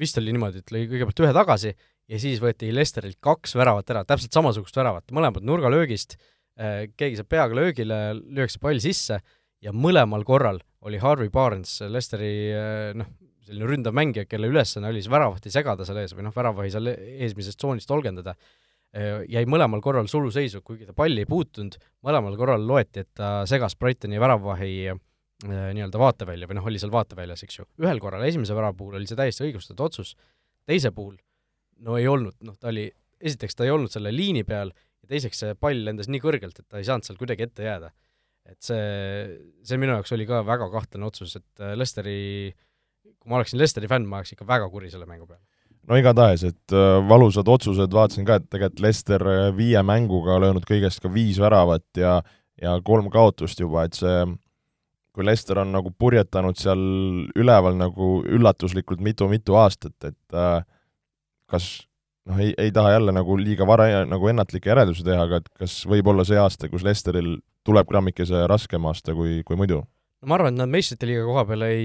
vist oli niimoodi, et lõi kõigepealt ühe tagasi ja siis võeti Lesterilt kaks väravat ära, täpselt samasugust väravat, mõlemad nurgalöögist, äh, keegi saab peaga löögile, lüüakse pall sisse ja mõlemal korral oli Harvey Barnes, Lesteri noh, selline ründav mängija, kelle ülesanne oli siis väravati segada seal ees või noh, väravahi seal eesmisest tsoonist olgendada Äh, jäi mõlemal korral suluseisu, kuigi ta palli ei puutunud, mõlemal korral loeti, et ta segas Brightoni väravvahi äh, nii-öelda vaatevälja või noh, oli seal vaateväljas, eks ju. ühel korral, esimese värava puhul oli see täiesti õigustatud otsus, teise puhul no ei olnud, noh, ta oli, esiteks ta ei olnud selle liini peal ja teiseks see pall lendas nii kõrgelt, et ta ei saanud seal kuidagi ette jääda. et see, see minu jaoks oli ka väga kahtlane otsus, et äh, Lesteri, kui ma oleksin Lesteri fänn, ma oleks ikka väga kuri selle mängu peale no igatahes, et äh, valusad otsused, vaatasin ka, et tegelikult Lester äh, viie mänguga löönud kõigest ka viis väravat ja ja kolm kaotust juba, et see kui Lester on nagu purjetanud seal üleval nagu üllatuslikult mitu-mitu aastat, et äh, kas noh, ei, ei taha jälle nagu liiga vara nagu ennatlikke järeldusi teha, aga et kas võib olla see aasta, kus Lesteril tuleb grammikese raskem aasta kui, kui muidu? no ma arvan, et nad meistrite liiga koha peal ei,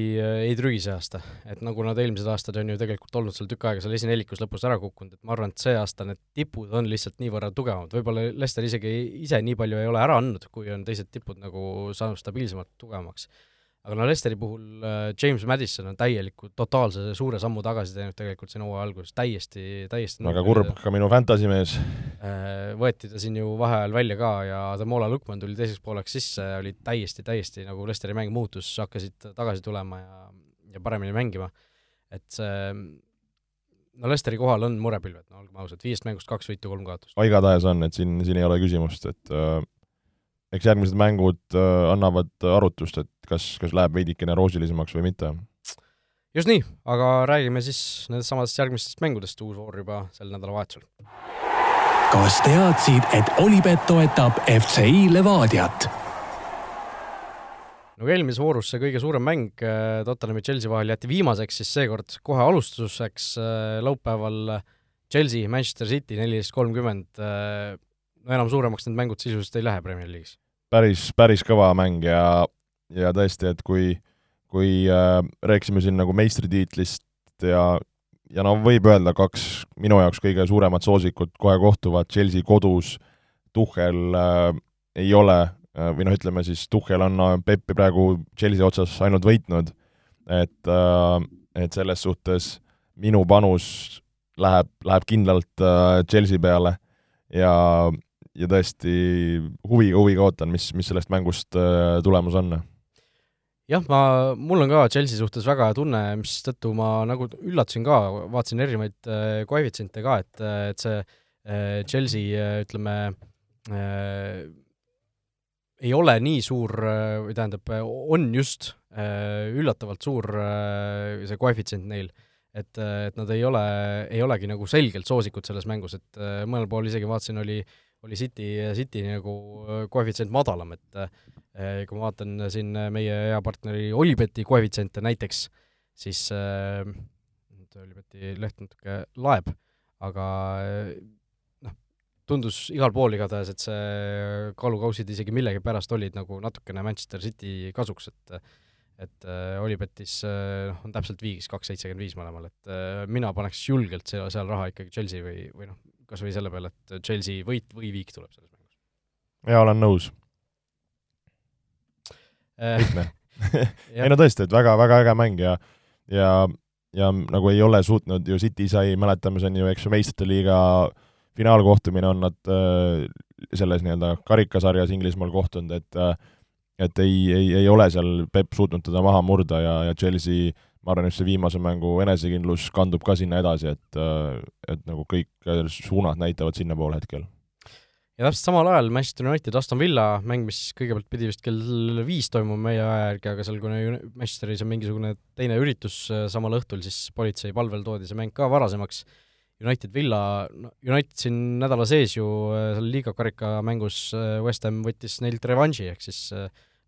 ei trügi see aasta, et nagu nad eelmised aastad on ju tegelikult olnud seal tükk aega seal esinelikus lõpus ära kukkunud, et ma arvan, et see aasta need tipud on lihtsalt niivõrd tugevamad, võib-olla Lester isegi ise nii palju ei ole ära andnud, kui on teised tipud nagu saanud stabiilsemalt tugevamaks aga no Lesteri puhul äh, James Madison on täieliku totaalse suure sammu tagasi teinud tegelikult siin hooaja alguses, täiesti, täiesti väga kurb, ka minu fantasy mees. Äh, võeti ta siin ju vaheajal välja ka ja Ademola Lukman tuli teiseks pooleks sisse, oli täiesti, täiesti nagu Lesteri mäng muutus, hakkasid tagasi tulema ja, ja paremini mängima. et see no Lesteri kohal on murepilved, no olgem ausad, viiest mängust kaks võitu, kolm kaotust. igatahes on, et siin, siin ei ole küsimust, et äh, eks järgmised mängud äh, annavad arutust, et kas, kas läheb veidikene roosilisemaks või mitte. just nii, aga räägime siis nendest samadest järgmistest mängudest, uus voor juba sel nädalavahetusel. kas teadsid, et Olipet toetab FCI Levadiat? no eelmises voorus see kõige suurem mäng äh, Tottenhami ja Chelsea vahel jäeti viimaseks, siis seekord kohe alustuseks äh, laupäeval Chelsea, Manchester City neliteist kolmkümmend, no enam suuremaks need mängud sisuliselt ei lähe Premier League'is päris, päris kõva mäng ja, ja tõesti, et kui, kui äh, rääkisime siin nagu meistritiitlist ja, ja no võib öelda, kaks minu jaoks kõige suuremat soosikut kohe kohtuvad. Chelsea kodus, Tuhhel äh, ei ole äh, või noh, ütleme siis Tuhhel on äh, Peppi praegu Chelsea otsas ainult võitnud, et äh,, et selles suhtes minu panus läheb, läheb kindlalt äh, Chelsea peale. Ja ja tõesti huviga, huviga ootan, mis, mis sellest mängust äh, tulemus on. Jah, ma, mul on ka Chelsea suhtes väga hea tunne, mistõttu ma nagu üllatasin ka, vaatasin erinevaid äh, koefitsiente ka, et, et see äh, Chelsea ütleme äh, ei ole nii suur või tähendab, on just äh, üllatavalt suur äh, see koefitsient neil. Et, et nad ei ole, ei olegi nagu selgelt soosikud selles mängus, et mõnel pool isegi vaatasin, oli oli City, City nagu äh, koefitsient madalam, et äh, kui ma vaatan siin meie hea partneri Olibeti koefitsiente näiteks, siis äh, nüüd Olibeti leht natuke laeb, aga noh, tundus igal pool igatahes, et see kaalukausid isegi millegipärast olid nagu natukene Manchester City kasuks, et et Olipetis noh on täpselt viis, kaks seitsekümmend viis mõlemal, et mina paneks julgelt seal, seal raha ikkagi Chelsea või, või noh, kas või selle peale, et Chelsea võit või viik tuleb selles mängus. jaa, olen nõus. Lihtne ei no tõesti, et väga-väga äge mäng ja ja, ja nagu ei ole suutnud ju, City sai, mäletame, see on ju, eks ju, meistrite liiga finaalkohtumine on nad äh, selles nii-öelda karikasarjas Inglismaal kohtunud, et äh, et ei, ei, ei ole seal Peep suutnud teda maha murda ja, ja Chelsea ma arvan, et see viimase mängu enesekindlus kandub ka sinna edasi, et, et nagu kõik suunad näitavad sinnapoole hetkel. ja täpselt samal ajal Manchester United, Aston Villa, mäng, mis kõigepealt pidi vist kell viis toimuma meie aja järgi, aga seal, kuna Manchesteris on mingisugune teine üritus äh, samal õhtul, siis politsei palvel toodi see mäng ka varasemaks. United Villa, United siin nädala sees ju äh, seal liiga karika mängus äh, West Ham võttis neilt revanši, ehk siis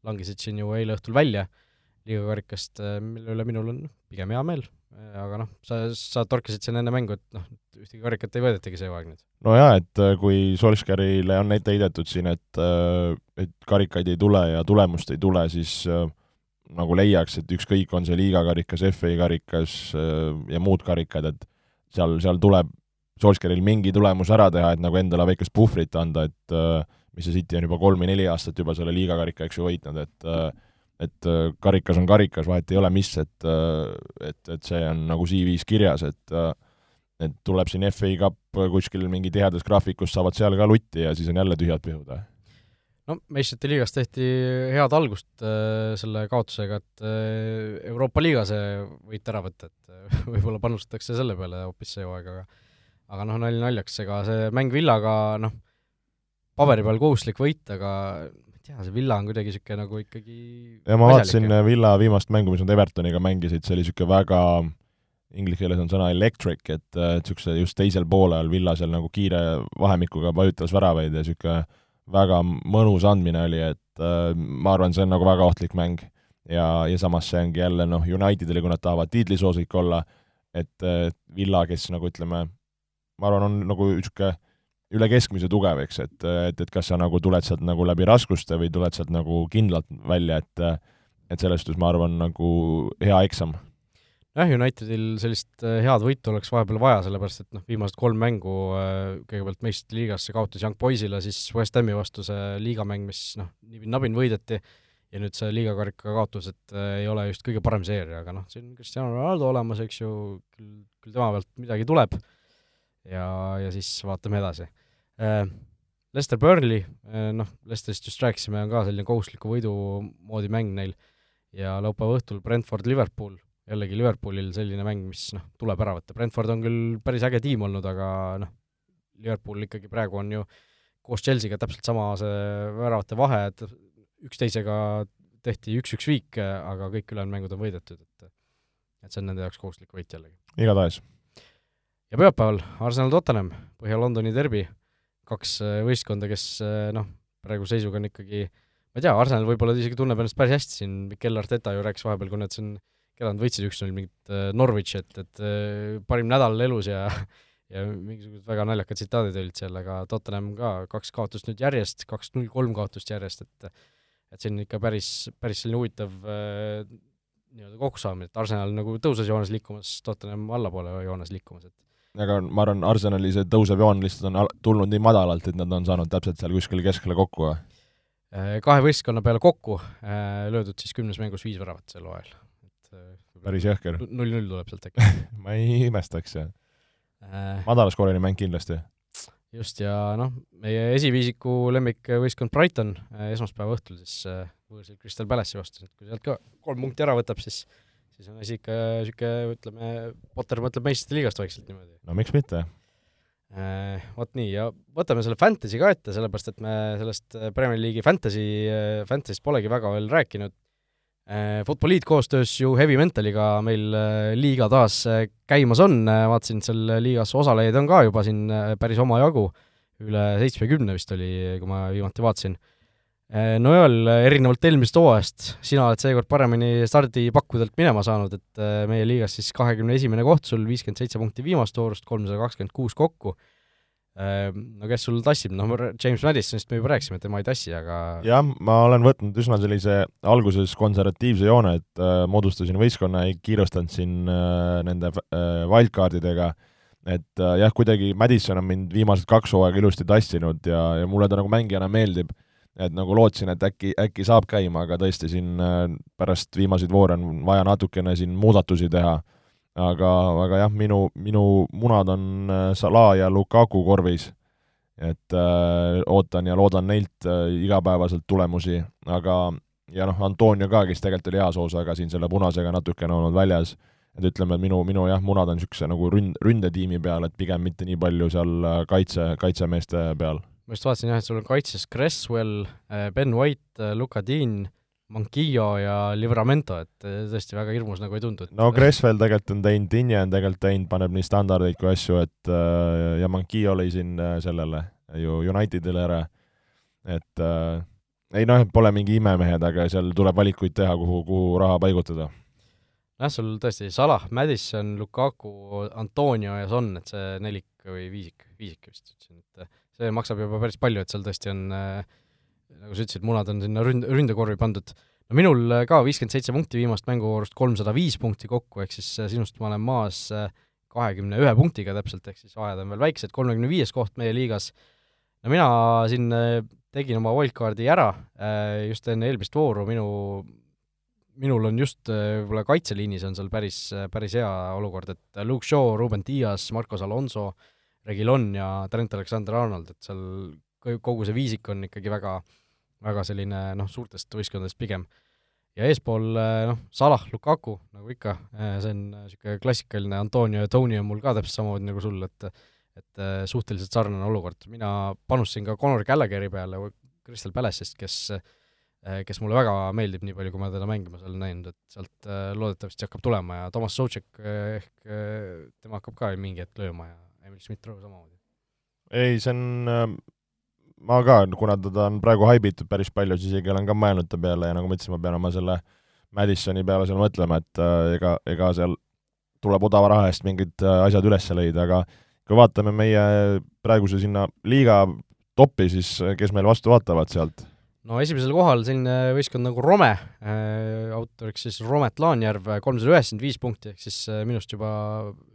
langesid siin ju eile õhtul välja liigakarikast, äh, mille üle minul on pigem hea meel, äh, aga noh, sa, sa torkasid siin enne mängu, et noh, ühtegi karikat ei võidetagi see hooaeg nüüd. no jaa, et äh, kui Solskjaerile on ette heidetud siin, et et karikaid ei tule ja tulemust ei tule, siis nagu leiaks, et ükskõik, on see liigakarikas, FA karikas ja muud karikad, et seal, seal tuleb Solskjaeril mingi tulemus ära teha, et nagu endale väikest puhvrit anda, et mis see City on juba kolm või neli aastat juba selle liigakarika, eks ju, võitnud, et et äh, karikas on karikas, vahet ei ole, mis, et äh, et, et see on nagu CV-s kirjas, et äh, et tuleb siin FA Cup kuskil mingi tihedas graafikus, saavad seal ka lutti ja siis on jälle tühjad pihud. no meistrite liigas tehti head algust äh, selle kaotusega, et äh, Euroopa liiga see võit ära võtta, et võib-olla panustatakse selle peale hoopis see hooaeg, aga aga noh, nali naljaks, ega see mäng Villaga noh, paberi peal kohustuslik võit, aga tea, see Villa on kuidagi niisugune nagu ikkagi ja ma vaatasin Villa viimast mängu, mis nad Evertoniga mängisid, see oli niisugune väga inglise keeles on sõna electric, et niisuguse just teisel poolel Villa seal nagu kiire vahemikuga vajutas väravaid ja niisugune väga mõnus andmine oli, et äh, ma arvan, see on nagu väga ohtlik mäng. ja, ja samas see ongi jälle noh, Unitedile, kui nad tahavad tiitlisoosik olla, et äh, Villa, kes nagu ütleme, ma arvan, on nagu niisugune üle keskmise tugev, eks, et, et, et kas sa nagu tuled sealt nagu läbi raskuste või tuled sealt nagu kindlalt välja, et et selles suhtes ma arvan, nagu hea eksam. jah, Unitedil sellist äh, head võitu oleks vahepeal vaja, sellepärast et noh, viimased kolm mängu äh, kõigepealt meistrite liigas see kaotas Young Boysile, siis West Hami vastu see liigamäng, mis noh, nibin-nabin võideti, ja nüüd see liigakarika kaotus, et äh, ei ole just kõige parem seeria, aga noh, siin Cristiano Ronaldo olemas, eks ju, küll, küll tema pealt midagi tuleb ja, ja siis vaatame edasi äh,. Lester Burnley äh,, noh, Lesterist just rääkisime, on ka selline kohustusliku võidu moodi mäng neil ja laupäeva õhtul Brentford-Liverpool, jällegi Liverpoolil selline mäng, mis noh, tuleb ära võtta, Brentford on küll päris äge tiim olnud, aga noh, Liverpool ikkagi praegu on ju koos Chelsea'ga täpselt sama see väravate vahe, et üksteisega tehti üks-üks viik, aga kõik ülejäänud mängud on võidetud, et et see on nende jaoks kohustuslik võit jällegi. igatahes. Ja pühapäeval Arsenal-Tottenham, Põhja-Londoni derbi, kaks äh, võistkonda, kes äh, noh, praeguse seisuga on ikkagi ma ei tea, Arsenal võib-olla isegi tunneb ennast päris hästi, siin. Mikel Arteta ju rääkis vahepeal, kui nad siin, keda nad võitsid üks-null mingit äh, Norwichi, et, et parim nädal elus ja ja mingisugused väga naljakad tsitaadid olid seal, aga Tottenham ka kaks kaotust nüüd järjest, kaks null kolm kaotust järjest, et et see on ikka päris, päris selline huvitav nii-öelda kokkusaamine, et Arsenal nagu tõuses joones liikumas, Tottenham allapoole joones liikumas, et aga ma arvan, Arsenali see tõusev joon lihtsalt on tulnud nii madalalt, et nad on saanud täpselt seal kuskil keskele kokku või? Äh, kahe võistkonna peale kokku äh, löödud siis kümnes mängus viis väravat sel hooajal. äh, päris jõhker. null-null tuleb sealt äkki ma ei imestaks, jah madalaskooriline mäng kindlasti just, ja noh, meie esiviisiku lemmikvõistkond Brighton esmaspäeva õhtul siis võõrsil Crystal Palace'i vastu, et kui sealt ka kolm punkti ära võtab, siis siis on asi ikka niisugune, ütleme, Potter mõtleb meistrite liigast vaikselt niimoodi. no miks mitte äh,. Vot nii, ja võtame selle Fantasy ka ette, sellepärast et me sellest Premier League'i Fantasy, Fantasy'st polegi väga veel rääkinud äh,. Futboliit koostöös ju Heavy Mentaliga meil äh, liiga taas äh, käimas on, vaatasin, seal liigas osalejaid on ka juba siin päris omajagu, üle seitsmekümne vist oli, kui ma viimati vaatasin. Noel, erinevalt eelmisest hooajast, sina oled seekord paremini stardipakkudelt minema saanud, et meie liigas siis kahekümne esimene koht sul, viiskümmend seitse punkti viimast voorust, kolmsada kakskümmend kuus kokku. Ehm, no kes sul tassib, noh, James Madisonist me juba rääkisime, tema ei tassi, aga jah, ma olen võtnud üsna sellise alguses konservatiivse joone, et äh, moodustasin võistkonna, ei kiirustanud siin äh, nende äh, wildcardidega, et äh, jah, kuidagi Madison on mind viimased kaks hooaega ilusti tassinud ja, ja mulle ta nagu mängijana meeldib, et nagu lootsin, et äkki, äkki saab käima, aga tõesti siin äh, pärast viimaseid voore on vaja natukene siin muudatusi teha aga, aga jah, minu, minu munad on äh, Salah ja Lukaku korvis. et äh, ootan ja loodan neilt äh, igapäevaselt tulemusi, aga ja noh, Antonio ka, kes tegelikult oli heas hoos, aga siin selle punasega natukene olnud väljas, et ütleme, et minu, minu jah, munad on niisuguse nagu ründ, ründetiimi peal, et pigem mitte nii palju seal kaitse, kaitsemeeste peal. Ma just vaatasin jah, et sul on kaitses Cresswell, Ben White, Luka Dean, Manquillo ja Livramento, et eh, tõesti väga hirmus nagu ei tundu. no Cresswell tegelikult on teinud, Inje on tegelikult teinud, paneb nii standardeid kui asju, et äh, ja Manquillo lõi siin äh, sellele ju Unitedile ära, et äh, ei noh, pole mingi imemehed, aga seal tuleb valikuid teha, kuhu, kuhu raha paigutada. jah, sul tõesti Salah, Madison, Lukaku, Antonio ja Son, et see nelik või viisik, viisik vist ütlesin, et see maksab juba päris palju, et seal tõesti on äh, nagu sa ütlesid, munad on sinna ründ-, ründekorvi pandud. no minul äh, ka viiskümmend seitse punkti viimast mänguvoorust, kolmsada viis punkti kokku, ehk siis äh, sinust ma olen maas äh, kahekümne ühe punktiga täpselt, ehk siis vahed on veel väiksed, kolmekümne viies koht meie liigas. no mina siin tegin oma wildcardi ära just enne eelmist vooru, minu, minul on just võib-olla kaitseliinis on seal päris, päris hea olukord, et Luke Shaw, Ruben Dias, Marcos Alonso, Regilon ja Trent Alexander-Arnold, et seal kogu see viisik on ikkagi väga, väga selline noh, suurtest võistkondadest pigem. ja eespool noh, Salah, Lukaku, nagu ikka, see on niisugune klassikaline Antonio ja Tony on mul ka täpselt samamoodi nagu sul, et et suhteliselt sarnane olukord, mina panustasin ka Conor Gallagheri peale Crystal Palace'ist, kes kes mulle väga meeldib, nii palju, kui ma teda mängimas olen näinud, et sealt loodetavasti hakkab tulema ja Toomas Sotšek ehk tema hakkab ka mingi hetk lööma ja Emil Schmidt-Rowe samamoodi. ei, see on ma ka, kuna teda on praegu haibitud päris palju, siis isegi olen ka mõelnud ta peale ja nagu ma ütlesin, ma pean oma selle Madisoni peale seal mõtlema, et äh, ega, ega seal tuleb odava raha eest mingid äh, asjad üles leida, aga kui vaatame meie praeguse sinna liiga topi, siis äh, kes meil vastu vaatavad sealt? No esimesel kohal selline võistkond nagu Rome äh,, autoriks siis Romet Laanjärv, kolmsada üheksakümmend viis punkti, ehk siis äh, minust juba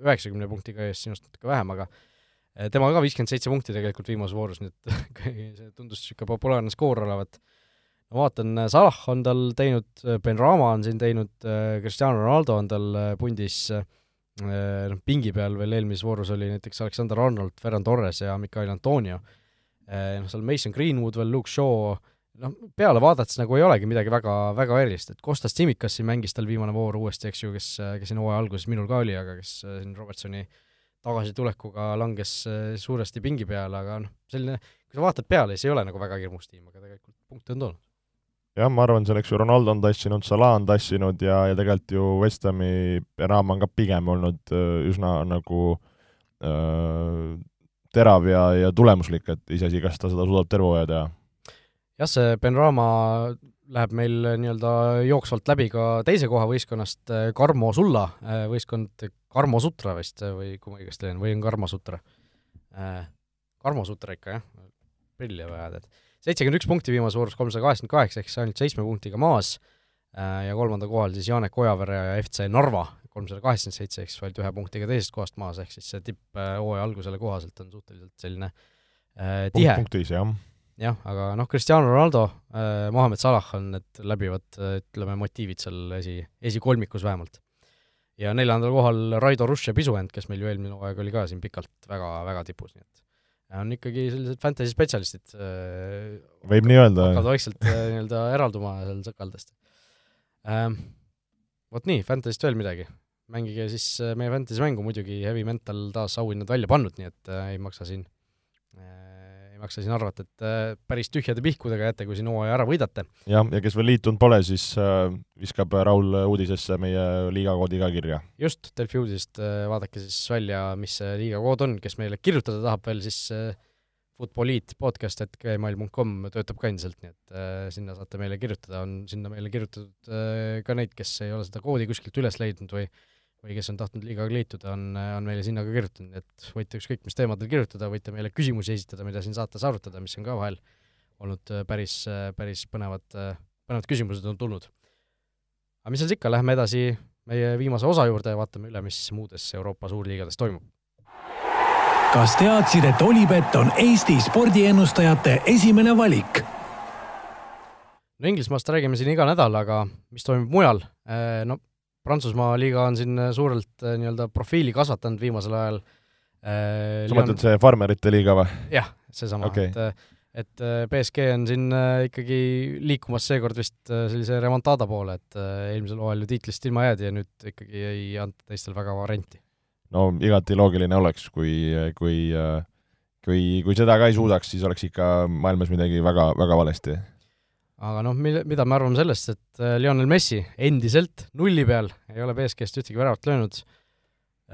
üheksakümne punktiga ees, sinust natuke vähem, aga äh, temal ka viiskümmend seitse punkti tegelikult viimases voorus, nii et see tundus niisugune populaarne skoor olevat. ma vaatan, Salah on tal teinud, Ben Rama on siin teinud, Cristiano Ronaldo on tal pundis noh, pingi peal veel eelmises voorus oli näiteks Alexander Arnold, Ferran Torres ja Mikael Antonio, noh seal Mason Greenwood veel, Luke Shaw, noh, peale vaadates nagu ei olegi midagi väga, väga erilist, et Kostas Tsimikas siin mängis tal viimane voor uuesti, eks ju, kes, kes siin hooaja alguses minul ka oli, aga kes äh, siin Robertsoni tagasitulekuga langes äh, suuresti pingi peale, aga noh, selline, kui sa vaatad peale, siis ei ole nagu väga hirmus tiim, aga tegelikult punkte on toonud. jah, ma arvan, seal eks ju Ronaldo on tassinud, Salah on tassinud ja, ja tegelikult ju West Hami Benham on ka pigem olnud äh, üsna nagu äh, terav ja, ja tulemuslik, et iseasi, kas ta seda suudab terve hooaja teha jah, see Ben Rama läheb meil nii-öelda jooksvalt läbi ka teise koha võistkonnast, Karmo Sulla võistkond, Karmo Sutra vist või kui ma õigesti leian, või on Karmo Sutra? Karmo Sutra ikka, jah, prilli vaja, tead. seitsekümmend üks punkti viimases voorus, kolmsada kaheksakümmend kaheksa, ehk siis ainult seitsme punktiga maas, ja kolmandal kohal siis Janek Ojavere ja FC Narva, kolmsada kaheksakümmend seitse, ehk siis vaid ühe punktiga teisest kohast maas, ehk siis see tipp hooaja algusele kohaselt on suhteliselt selline äh, tihe. punkt punktis, jah jah, aga noh, Cristiano Ronaldo äh,, Mohamed Salah on need läbivad äh, ütleme, motiivid seal esi, esikolmikus vähemalt. ja neljandal kohal Raido Rush ja Pisuend, kes meil ju eelmine hooaeg oli ka siin pikalt väga, väga tipus, nii et on ikkagi sellised fantasy spetsialistid äh,. võib nii öelda. hakkavad vaikselt äh, nii-öelda eralduma seal sõkaldest ähm,. Vot nii, fantasy'st veel midagi? mängige siis äh, meie fantasy mängu, muidugi Heavy Mental taas auhinnad välja pannud, nii et äh, ei maksa siin äh, maksa siin arvata, et äh, päris tühjade pihkudega jääte, kui siin hooaja ära võidate. jah, ja kes veel liitunud pole, siis äh, viskab Raul uudisesse meie liigakoodi ka kirja. just, Delfi uudisest äh, vaadake siis välja, mis see liigakood on, kes meile kirjutada tahab veel, siis Futboliit podcast, et gmail.com töötab ka endiselt, nii et sinna saate meile kirjutada, on sinna meile kirjutatud ka neid, kes ei ole seda koodi kuskilt üles leidnud või või kes on tahtnud liigaga liituda, on, on meile sinna ka kirjutanud, et võite ükskõik mis teemadel kirjutada, võite meile küsimusi esitada, mida siin saates arutada, mis on ka vahel olnud äh, päris, äh, päris põnevad, äh, põnevad küsimused on tulnud. aga mis seal siis ikka, lähme edasi meie viimase osa juurde ja vaatame üle, mis muudes Euroopa suurliigades toimub. kas teadsid, et Olipet on Eesti spordiennustajate esimene valik? no Inglismaast räägime siin iga nädal, aga mis toimub mujal, no Prantsusmaa liiga on siin suurelt äh, nii-öelda profiili kasvatanud viimasel ajal äh,. sa mõtled see farmerite liiga või? jah, seesama okay., et et äh, BSG on siin äh, ikkagi liikumas seekord vist sellise remontada poole, et eelmisel hooajal ju tiitlist ilma jäädi ja nüüd ikkagi ei anta teistel väga varianti. no igati loogiline oleks, kui, kui kui, kui seda ka ei suudaks, siis oleks ikka maailmas midagi väga, väga valesti aga noh, mille, mida me arvame sellest, et äh, Lionel Messi endiselt nulli peal, ei ole BSG-st ühtegi väravat löönud,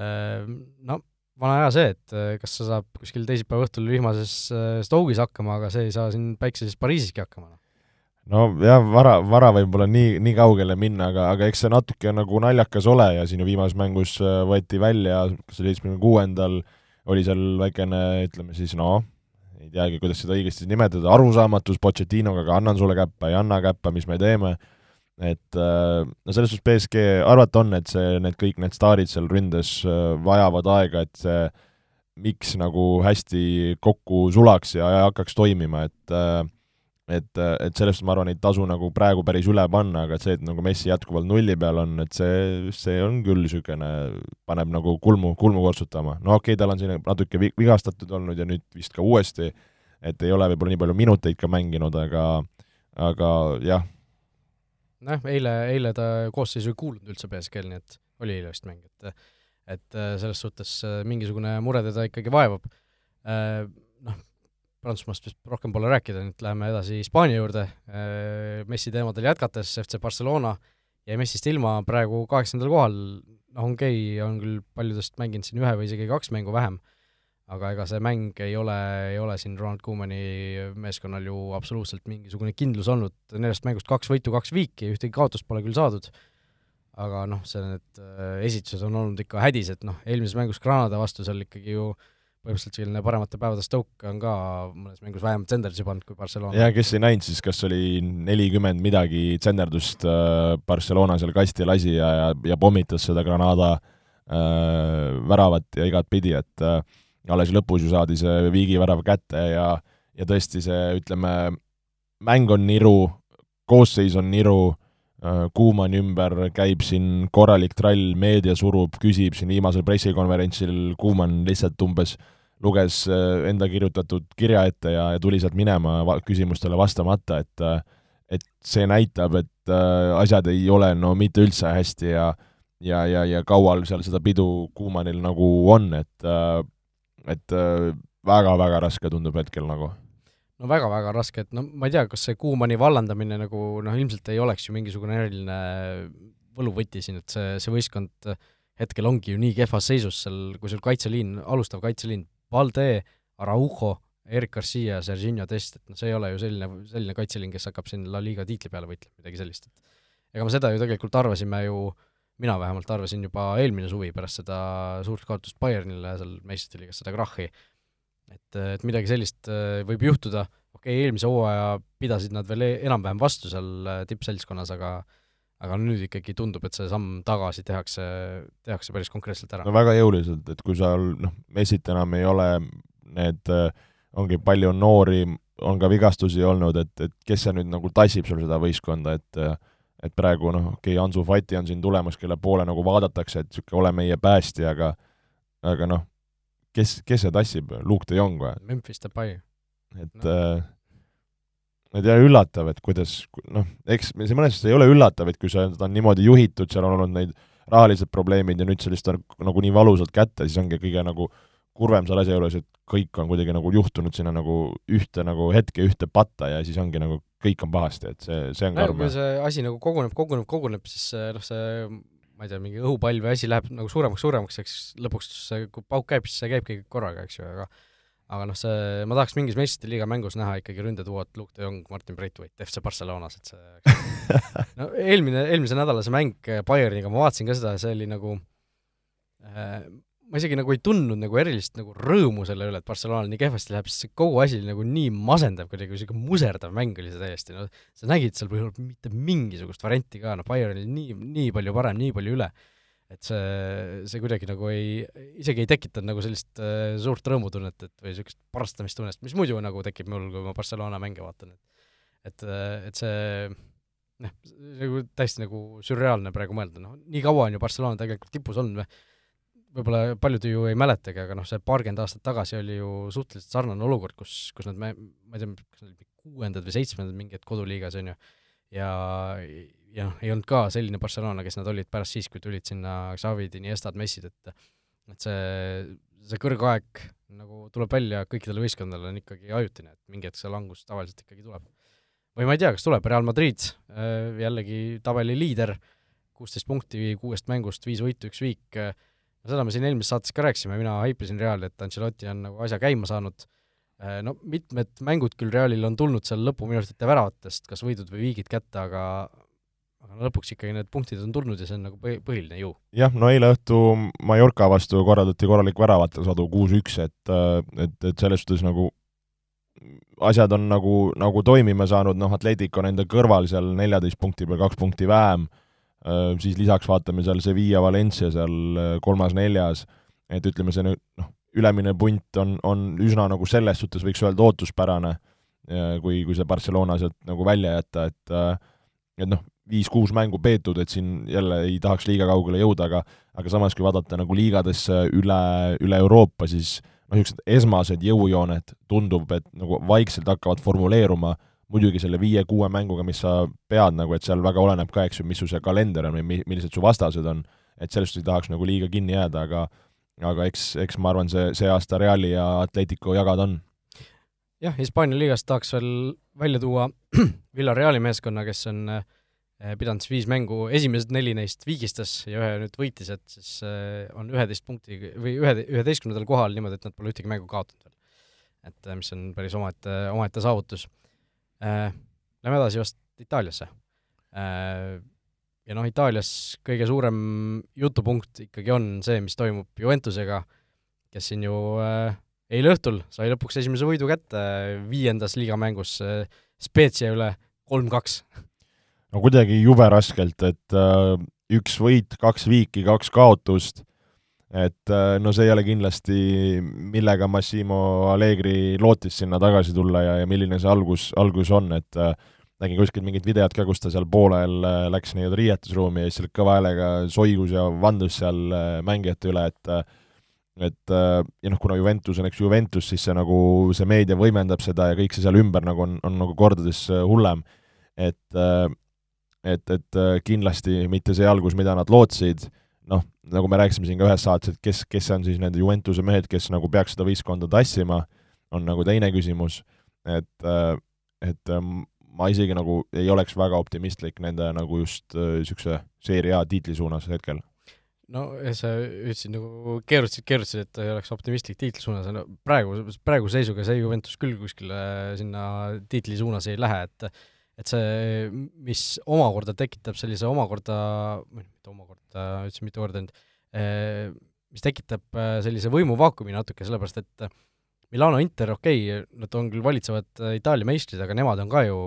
äh, no vana hea see, et äh, kas ta saab kuskil teisipäeva õhtul vihmases Stoke'is hakkama, aga see ei saa siin päikseses Pariisiski hakkama. Noh. no jah, vara, vara võib-olla nii, nii kaugele minna, aga, aga eks see natuke nagu naljakas ole ja siin ju viimases mängus võeti välja, kas seitsmekümne kuuendal oli seal väikene, ütleme siis noh, ei teagi, kuidas seda õigesti nimetada, arusaamatus Pochettinoga, aga annan sulle käppa, ei anna käppa, mis me teeme, et äh, no selles suhtes BSG arvata on, et see, need kõik need staarid seal ründes äh, vajavad aega, et see miks nagu hästi kokku sulaks ja, ja hakkaks toimima, et äh, et, et sellest ma arvan, ei tasu nagu praegu päris üle panna, aga et see, et nagu Messi jätkuvalt nulli peal on, et see, see on küll niisugune, paneb nagu kulmu, kulmu kortsutama. no okei okay,, tal on siin natuke vigastatud olnud ja nüüd vist ka uuesti, et ei ole võib-olla nii palju minuteid ka mänginud, aga, aga jah. nojah, eile, eile ta koosseisu ei kuulnud üldse BSG-l, nii et oli eile vist mäng, et et selles suhtes mingisugune mure teda ikkagi vaevab. Prantsusmaast vist rohkem pole rääkida, nüüd läheme edasi Hispaania juurde, äh, Messi teemadel jätkates, FC Barcelona jäi Messist ilma praegu kaheksandal kohal, noh, okei okay,, on küll paljudest mänginud siin ühe või isegi kaks mängu vähem, aga ega see mäng ei ole, ei ole siin Ronald Koemani meeskonnal ju absoluutselt mingisugune kindlus olnud, neljast mängust kaks võitu, kaks viiki, ühtegi kaotust pole küll saadud, aga noh, see, need äh, esitused on olnud ikka hädised, noh, eelmises mängus Granada vastu seal ikkagi ju äh, põhimõtteliselt selline paremate päevade Stoke on ka mõnes mängus vähem tsenderdusi pannud kui Barcelona. ja kes ei näinud, siis kas oli nelikümmend midagi tsenderdust äh, Barcelona seal kasti lasi ja, ja, ja pommitas seda Granada äh, väravat ja igatpidi, et äh, alles lõpus ju saadi see Viigi värav kätte ja ja tõesti see, ütleme, mäng on niru, koosseis on niru, äh, Kuumani ümber käib siin korralik trall, meedia surub, küsib siin viimasel pressikonverentsil, Kuuman lihtsalt umbes luges äh, enda kirjutatud kirja ette ja, ja tuli sealt minema küsimustele vastamata, et äh, et see näitab, et asjad ei ole no mitte üldse hästi ja ja, ja, ja kaual seal seda pidu Kuumanil nagu on, et et väga-väga raske tundub hetkel nagu. No väga-väga raske, et no ma ei tea, kas see Kuumani vallandamine nagu noh, ilmselt ei oleks ju mingisugune eriline võluvõti siin, et see, see võistkond hetkel ongi ju nii kehvas seisus seal, kui sul kaitseliin, alustav kaitseliin, Valde, Araujo, Erik Garcia, Serginho Dest, et noh, see ei ole ju selline, selline kaitseliin, kes hakkab siin La Liga tiitli peale võitlema, midagi sellist, et ega me seda ju tegelikult arvasime ju, mina vähemalt arvasin juba eelmine suvi pärast seda suurt kaotust Bayernile seal meistrite liigas, seda krahhi, et, et midagi sellist äh, võib juhtuda, okei okay,, eelmise hooaja pidasid nad veel e-, enam-vähem vastu seal äh, tippseltskonnas, aga aga nüüd ikkagi tundub, et see samm tagasi tehakse, tehakse päris konkreetselt ära. no väga jõuliselt, et kui seal noh, Messit enam ei ole, need äh, ongi palju noori, on ka vigastusi olnud, et, et kes see nüüd nagu tassib sul seda võistkonda, et et praegu noh, okei okay,, Ansu Fati on siin tulemas, kelle poole nagu vaadatakse, et niisugune ole meie päästja, aga aga noh, kes, kes see tassib, Luke de Jong või? Memphis Depay. et no. äh, ma ei tea, üllatav, et kuidas, noh, eks see mõnes mõttes ei ole üllatav, et kui sa, ta on niimoodi juhitud, seal on olnud neid rahalised probleemid ja nüüd see lihtsalt on nagu nii valusalt kätte, siis ongi kõige nagu kurvem selle asja juures, et kõik on kuidagi nagu juhtunud sinna nagu ühte nagu hetke, ühte patta ja siis ongi nagu kõik on pahasti, et see, see on karm. kui see asi nagu koguneb, koguneb, koguneb, siis noh, see ma ei tea, mingi õhupall või asi läheb nagu suuremaks, suuremaks, eks lõpuks see, kui pauk käib, siis see käibki korraga, eks ju, aga aga noh, see, ma tahaks mingis meistrite liiga mängus näha ikkagi ründetuuat Luke de Jong, Martin Braithwaite FC Barcelonas, et see no eelmine, eelmise nädala see mäng Bayerniga, ma vaatasin ka seda, see oli nagu äh, ma isegi nagu ei tundnud nagu erilist nagu rõõmu selle üle, et Barcelonal nii kehvasti läheb, sest see kogu asi oli nagu nii masendav kuidagi, niisugune muserdav mäng oli see täiesti, no sa nägid seal põhimõtteliselt mitte mingisugust varianti ka, no Bayern oli nii, nii palju parem, nii palju üle, et see, see kuidagi nagu ei, isegi ei tekitanud nagu sellist äh, suurt rõõmutunnet, et või niisugust parastamistunnet, mis muidu nagu tekib mul, kui ma Barcelona mänge vaatan, et et, et see noh, nagu täiesti nagu sürreaalne praegu mõelda, noh, nii kaua on ju Barcelona tegelikult tipus olnud või võib-olla paljud ju ei mäletagi, aga noh, see paarkümmend aastat tagasi oli ju suhteliselt sarnane olukord, kus, kus nad, ma ei tea, kas nad olid kuuendad või seitsmendad mingi hetk koduliigas, on ju, ja, ja noh, ei olnud ka selline Barcelona, kes nad olid pärast siis, kui tulid sinna Xavid, Iniestad, Messid, et et see, see kõrgaeg nagu tuleb välja kõikidele võistkondadele, on ikkagi ajutine, et mingi hetk see langus tavaliselt ikkagi tuleb. või ma ei tea, kas tuleb, Real Madrid äh, jällegi tabeli liider, kuusteist punkti kuuest mängust, viis võitu, üks viik, seda me siin eelmises saates ka rääkisime, mina haipisin Reali, et Ancelotti on nagu asja käima saanud, äh, no mitmed mängud küll Realil on tulnud seal lõpuminutite väravatest, kas võidud või viigid kätte, aga aga lõpuks ikkagi need punktid on tulnud ja see on nagu põhi, põhiline ju. jah, no eile õhtu Mallorca vastu korraldati korralik väravate sadu, kuus-üks, et et, et selles suhtes nagu asjad on nagu, nagu toimima saanud, noh, Atletic on enda kõrval seal neljateist punkti peal, kaks punkti vähem Äh, siis lisaks vaatame seal Sevilla, Valencia seal äh, kolmas-neljas, et ütleme, see nüüd noh, ülemine punt on, on üsna nagu selles suhtes võiks öelda ootuspärane, kui, kui see Barcelona sealt nagu välja jätta, et äh, et noh, viis-kuus mängu peetud, et siin jälle ei tahaks liiga kaugele jõuda, aga aga samas, kui vaadata nagu liigadesse üle, üle Euroopa, siis noh, niisugused esmased jõujooned tundub, et nagu vaikselt hakkavad formuleeruma muidugi selle viie-kuue mänguga, mis sa pead nagu, et seal väga oleneb ka, eks ju, mis su see kalender on või mi-, millised su vastased on, et sellest ei tahaks nagu liiga kinni jääda, aga aga eks, eks ma arvan, see, see aasta Reali ja Atletico jagada on. jah, Hispaania liigast tahaks veel välja tuua Villareali meeskonna, kes on eh, pidanud siis viis mängu, esimesed neli neist viigistas ja ühe nüüd võitis, et siis eh, on üheteist punkti või ühe, üheteistkümnendal kohal niimoodi, et nad pole ühtegi mängu kaotanud veel. et eh, mis on päris omaette, omaette saavutus äh,. Lähme edasi vast Itaaliasse äh,. ja noh, Itaalias kõige suurem jutupunkt ikkagi on see, mis toimub Juventusega, kes siin ju äh, eile õhtul sai lõpuks esimese võidu kätte viiendas liigamängus Spezia üle kolm-kaks. No kuidagi jube raskelt, et äh, üks võit, kaks viiki, kaks kaotust, et äh, no see ei ole kindlasti, millega Massimo Allegri lootis sinna tagasi tulla ja, ja milline see algus, algus on, et äh, nägin kuskilt mingit videot ka, kus ta seal poolel äh, läks nii-öelda riietusruumi ja siis seal kõva häälega soigus ja vandus seal äh, mängijate üle, et äh, et ja noh, kuna Juventus on eks Juventus, siis see nagu, see meedia võimendab seda ja kõik see seal ümber nagu on, on nagu kordades hullem. et, et, et kindlasti mitte see algus, mida nad lootsid, noh, nagu me rääkisime siin ka ühes saates, et kes, kes on siis nende Juventuse mehed, kes nagu peaks seda võistkonda tassima, on nagu teine küsimus, et et ma isegi nagu ei oleks väga optimistlik nende nagu just niisuguse äh, seeria tiitli suunas hetkel. no sa ütlesid nagu keerutasid, keerutasid, et ei oleks optimistlik tiitli suunas, no praegu, praeguse seisuga see Juventus küll kuskile sinna tiitli suunas ei lähe, et et see, mis omakorda tekitab sellise omakorda, või mitte omakorda, ütlesin mitu korda nüüd, eh, mis tekitab äh, sellise võimuvaakumi natuke, sellepärast et Milano Inter, okei okay,, nad on küll valitsevad Itaalia meistrid, aga nemad on ka ju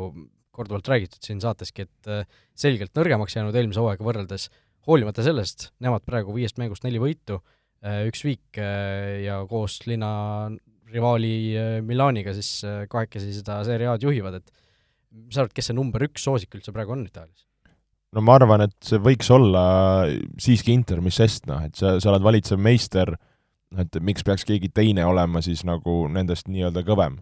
korduvalt räägitud siin saateski, et selgelt nõrgemaks jäänud eelmise hooaega võrreldes, hoolimata sellest, nemad praegu viiest mängust neli võitu, üks viik ja koos linna rivaali Milaniga siis kahekesi seda Serie A-d juhivad, et mis sa arvad, kes see number üks soosik üldse praegu on Itaalias? no ma arvan, et see võiks olla siiski Inter, mis sest, noh, et sa, sa oled valitsev meister et miks peaks keegi teine olema siis nagu nendest nii-öelda kõvem.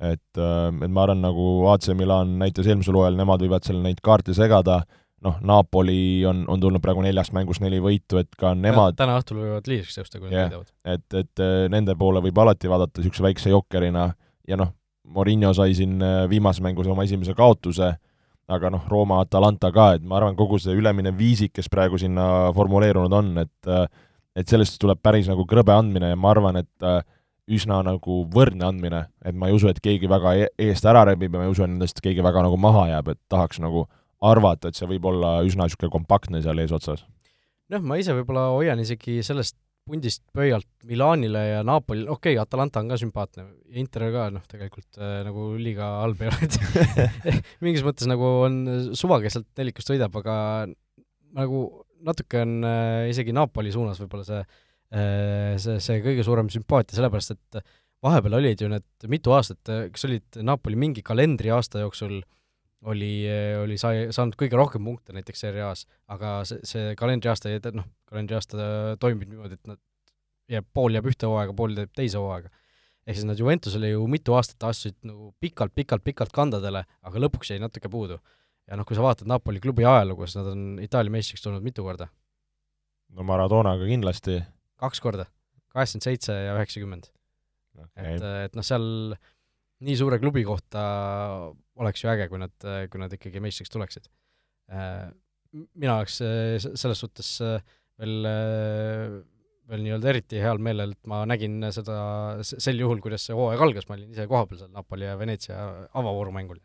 et, äh, et ma arvan, nagu AC Milan näitas eelmisel hooajal, nemad võivad seal neid kaarte segada, noh, Napoli on, on tulnud praegu neljast mängust neli võitu, et ka nemad täna õhtul võivad liidriks tõusta, kui nad võidavad. et, et äh, nende poole võib alati vaadata niisuguse väikse jokkerina ja noh, Morinho sai siin äh, viimases mängus oma esimese kaotuse, aga noh, Rooma, Atalanta ka, et ma arvan, kogu see ülemine viisik, kes praegu sinna formuleerunud on, et äh, et sellest tuleb päris nagu krõbe andmine ja ma arvan, et äh, üsna nagu võrdne andmine, et ma ei usu, et keegi väga e-, eest ära rebib ja ma ei usu, et nendest keegi väga nagu maha jääb, et tahaks nagu arvata, et see võib olla üsna niisugune kompaktne seal eesotsas. noh, ma ise võib-olla hoian isegi sellest pundist pöialt Milanile ja Napolile, okei okay,, Atalanta on ka sümpaatne, Inter ka noh, tegelikult äh, nagu liiga halb ei ole, et mingis mõttes nagu on suva, kes sealt nelikust võidab, aga nagu natuke on äh, isegi Napoli suunas võib-olla see äh, see, see kõige suurem sümpaatia, sellepärast et vahepeal olid ju need mitu aastat, kas olid Napoli mingi kalendriaasta jooksul oli, oli sai, saanud kõige rohkem punkte näiteks Serie A-s, aga see, see kalendriaasta, noh, kalendriaasta toimib niimoodi, et nad jääb, pool jääb ühte hooaega, pool jääb teise hooaega. ehk siis nad Juventusele ju mitu aastat astusid nagu pikalt-pikalt-pikalt kandadele, aga lõpuks jäi natuke puudu ja noh, kui sa vaatad Napoli klubi ajalugu, siis nad on Itaalia meistriks tulnud mitu korda? no Maradonaga kindlasti. kaks korda, kaheksakümmend seitse ja üheksakümmend okay.. et, et noh, seal nii suure klubi kohta oleks ju äge, kui nad, kui nad ikkagi meistriks tuleksid. mina oleks selles suhtes veel, veel nii-öelda eriti heal meelel, et ma nägin seda sel juhul, kuidas see hooaeg algas, ma olin ise kohapeal seal Napoli ja Veneetsia avavoorumängul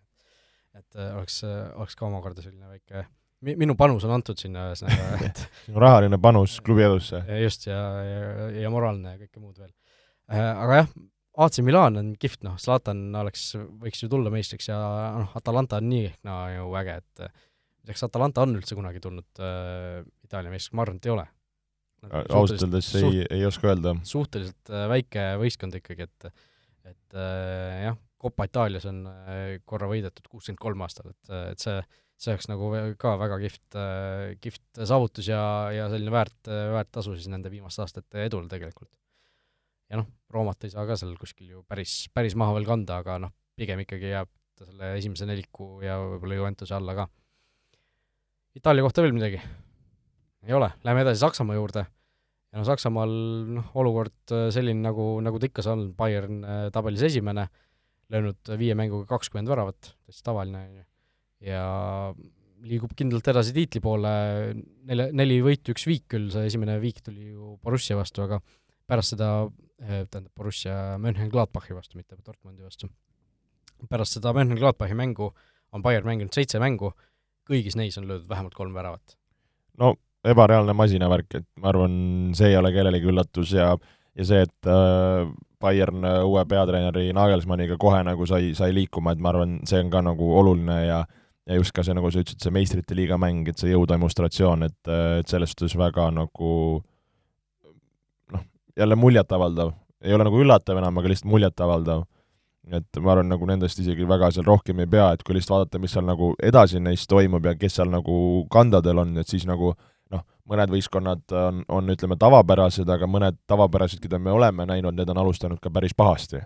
et äh, oleks, äh, oleks ka omakorda selline väike mi-, minu panus on antud sinna ühesõnaga, et sinu rahaline panus klubi edusse. just, ja, ja, ja moraalne ja kõike muud veel. Äh, aga jah, AC Milan on kihvt, noh, Zlatan oleks, võiks ju tulla meistriks ja noh, Atalanta on nii ehk naa ju äge, et kas Atalanta on üldse kunagi tulnud äh, Itaalia meistriks, ma arvan, et ei ole. ausalt öeldes ei, ei oska öelda. suhteliselt äh, väike võistkond ikkagi, et et äh, jah, Coppa Itaalias on äh, korra võidetud kuuskümmend kolm aastal, et, äh, et see, see oleks nagu ka väga kihvt, äh, kihvt saavutus ja, ja selline väärt, väärt tasu siis nende viimaste aastate edul tegelikult. Ja noh, Roomat ei saa ka seal kuskil ju päris, päris maha veel kanda, aga noh, pigem ikkagi jääb ta selle esimese neliku ja võib-olla Juventuse alla ka. Itaalia kohta veel midagi? ei ole, lähme edasi Saksamaa juurde ja no Saksamaal noh, olukord selline, nagu, nagu ta ikka see on, Bayern tabelis esimene löönud viie mänguga kakskümmend väravat, täitsa tavaline, on ju. ja liigub kindlalt edasi tiitli poole, nelja, neli võitu, üks viik küll, see esimene viik tuli ju Borussia vastu, aga pärast seda, tähendab Borussia Mönchengladbachi vastu, mitte Dortmundi vastu, pärast seda Mönchengladbachi mängu on Bayern mänginud seitse mängu, kõigis neis on löödud vähemalt kolm väravat. no ebareaalne masinavärk, et ma arvan, see ei ole kellelegi üllatus ja ja see, et äh, Bayern uue peatreeneri Nagelsmanniga kohe nagu sai, sai liikuma, et ma arvan, see on ka nagu oluline ja ja just ka see, nagu sa ütlesid, see meistrite liiga mäng, et see jõudemonstratsioon, et, et selles suhtes väga nagu noh, jälle muljetavaldav. ei ole nagu üllatav enam, aga lihtsalt muljetavaldav. et ma arvan, nagu nendest isegi väga seal rohkem ei pea, et kui lihtsalt vaadata, mis seal nagu edasi neist toimub ja kes seal nagu kandadel on, et siis nagu noh, mõned võistkonnad on, on ütleme, tavapärased, aga mõned tavapärased, keda me oleme näinud, need on alustanud ka päris pahasti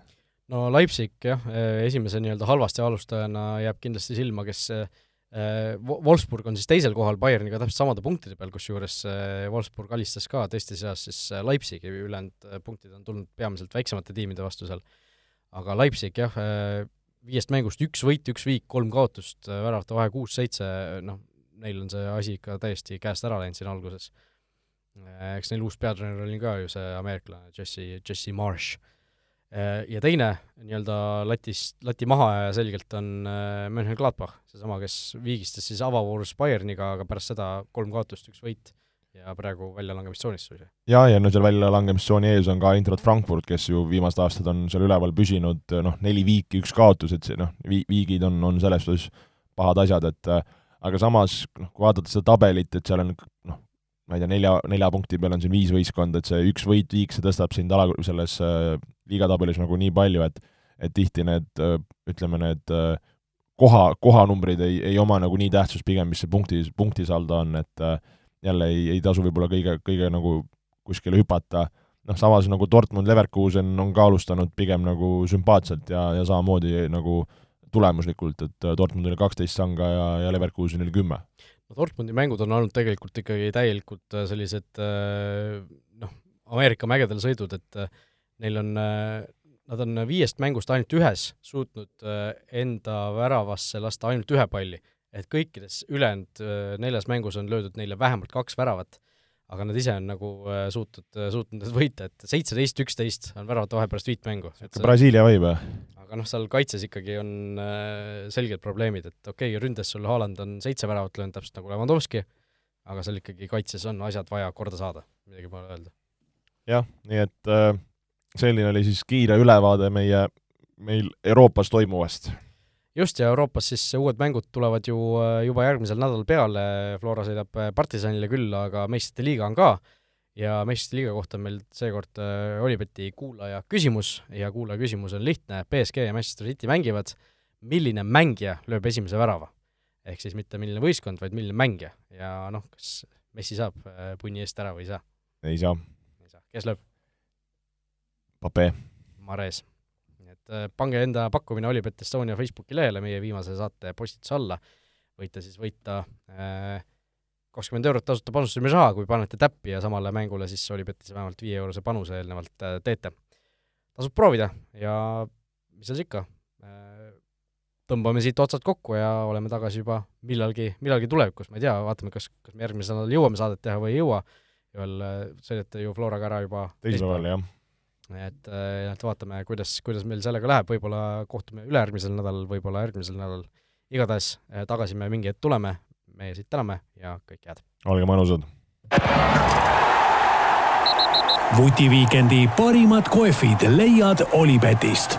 no Leipzig jah, esimese nii-öelda halvasti alustajana jääb kindlasti silma, kes Wolfsburg on siis teisel kohal Bayerniga täpselt samade punktide peal, kusjuures äh, Wolfsburg alistas ka teiste seas siis äh, Leipzigi, ülejäänud punktid on tulnud peamiselt väiksemate tiimide vastu seal. aga Leipzig jah, viiest mängust üks võit, üks viik, kolm kaotust, väravate vahe kuus-seitse, noh, neil on see asi ikka täiesti käest ära läinud siin alguses. eks neil uus peatreener oli ka ju see ameeriklane Jesse, Jesse Marsh Äh, ja teine nii-öelda latis, lati mahaaja selgelt on äh, Mönchengladbach, seesama, kes viigistas siis avavoorus Bayerniga, aga pärast seda kolm kaotust, üks võit ja praegu väljalangemistsoonis suisa. jaa, ja no seal väljalangemistsooni ees on ka Eintracht Frankfurt, kes ju viimased aastad on seal üleval püsinud, noh, neli viiki, üks kaotus, et see noh, vi-, viigid on, on selles suhtes pahad asjad, et aga samas noh, kui vaadata seda tabelit, et seal on noh, ma ei tea, nelja, nelja punkti peal on siin viis võistkonda, et see üks võit viik, see tõstab sind ala, selles äh, liigatabelis nagu nii palju, et et tihti need, äh, ütleme, need äh, koha, kohanumbrid ei, ei oma nagu nii tähtsust pigem, mis see punkti, punktisaldo on, et jälle ei, ei tasu võib-olla kõige, kõige nagu kuskile hüpata, noh, samas nagu Dortmund, Leverkusen on ka alustanud pigem nagu sümpaatselt ja, ja samamoodi nagu tulemuslikult, et Dortmundil kaksteist sanga ja, ja Leverkusenil kümme no Dortmundi mängud on olnud tegelikult ikkagi täielikult äh, sellised äh, noh, Ameerika mägedel sõidud, et äh, neil on, nad on viiest mängust ainult ühes suutnud enda väravasse lasta ainult ühe palli. et kõikides ülejäänud neljas mängus on löödud neile vähemalt kaks väravat, aga nad ise on nagu suutnud, suutnud võita, et seitseteist, üksteist on väravate vahe pärast viit mängu. Brasiilia vibe või? Aga noh, seal kaitses ikkagi on äh, selged probleemid, et okei okay,, ründes sul Haaland on seitse väravat löönud, täpselt nagu Lewandowski, aga seal ikkagi kaitses on asjad vaja korda saada, midagi pole öelda. jah, nii et äh, selline oli siis kiire ülevaade meie, meil Euroopas toimuvast. just, ja Euroopas siis uued mängud tulevad ju äh, juba järgmisel nädalal peale, Flora sõidab Partisanile külla, aga meistrite liiga on ka ja meistrite liiga kohta meil seekord äh, Olibeti kuulaja küsimus ja kuulaja küsimus on lihtne, BSG ja Manchester City mängivad, milline mängija lööb esimese värava? ehk siis mitte milline võistkond, vaid milline mängija ja noh, kas Messi saab äh, punni eest ära või ei saa? ei saa. ei saa, kes lööb? Pape. Mares. et äh, pange enda pakkumine Olibet Estonia Facebooki lehele meie viimase saate postituse alla, võite siis võita äh, kakskümmend eurot tasuta panustamisraha, kui panete täppi ja samale mängule siis Olipetis vähemalt viie-eurose panuse eelnevalt äh, teete. tasub proovida ja mis seal ikka, äh, tõmbame siit otsad kokku ja oleme tagasi juba millalgi, millalgi tulevikus, ma ei tea, vaatame, kas, kas me järgmisel nädalal jõuame saadet teha või ei jõua, ühel äh, sõidate ju Floraga ära juba teisipäeval, jah. et, et vaatame, kuidas, kuidas meil sellega läheb, võib-olla kohtume ülejärgmisel nädalal, võib-olla järgmisel nädalal, igatahes tagasi me mingi hetk tuleme, meie siit täname ja kõike head! olge mõnusad! vutiviikendi parimad kohvid leiad Olipetist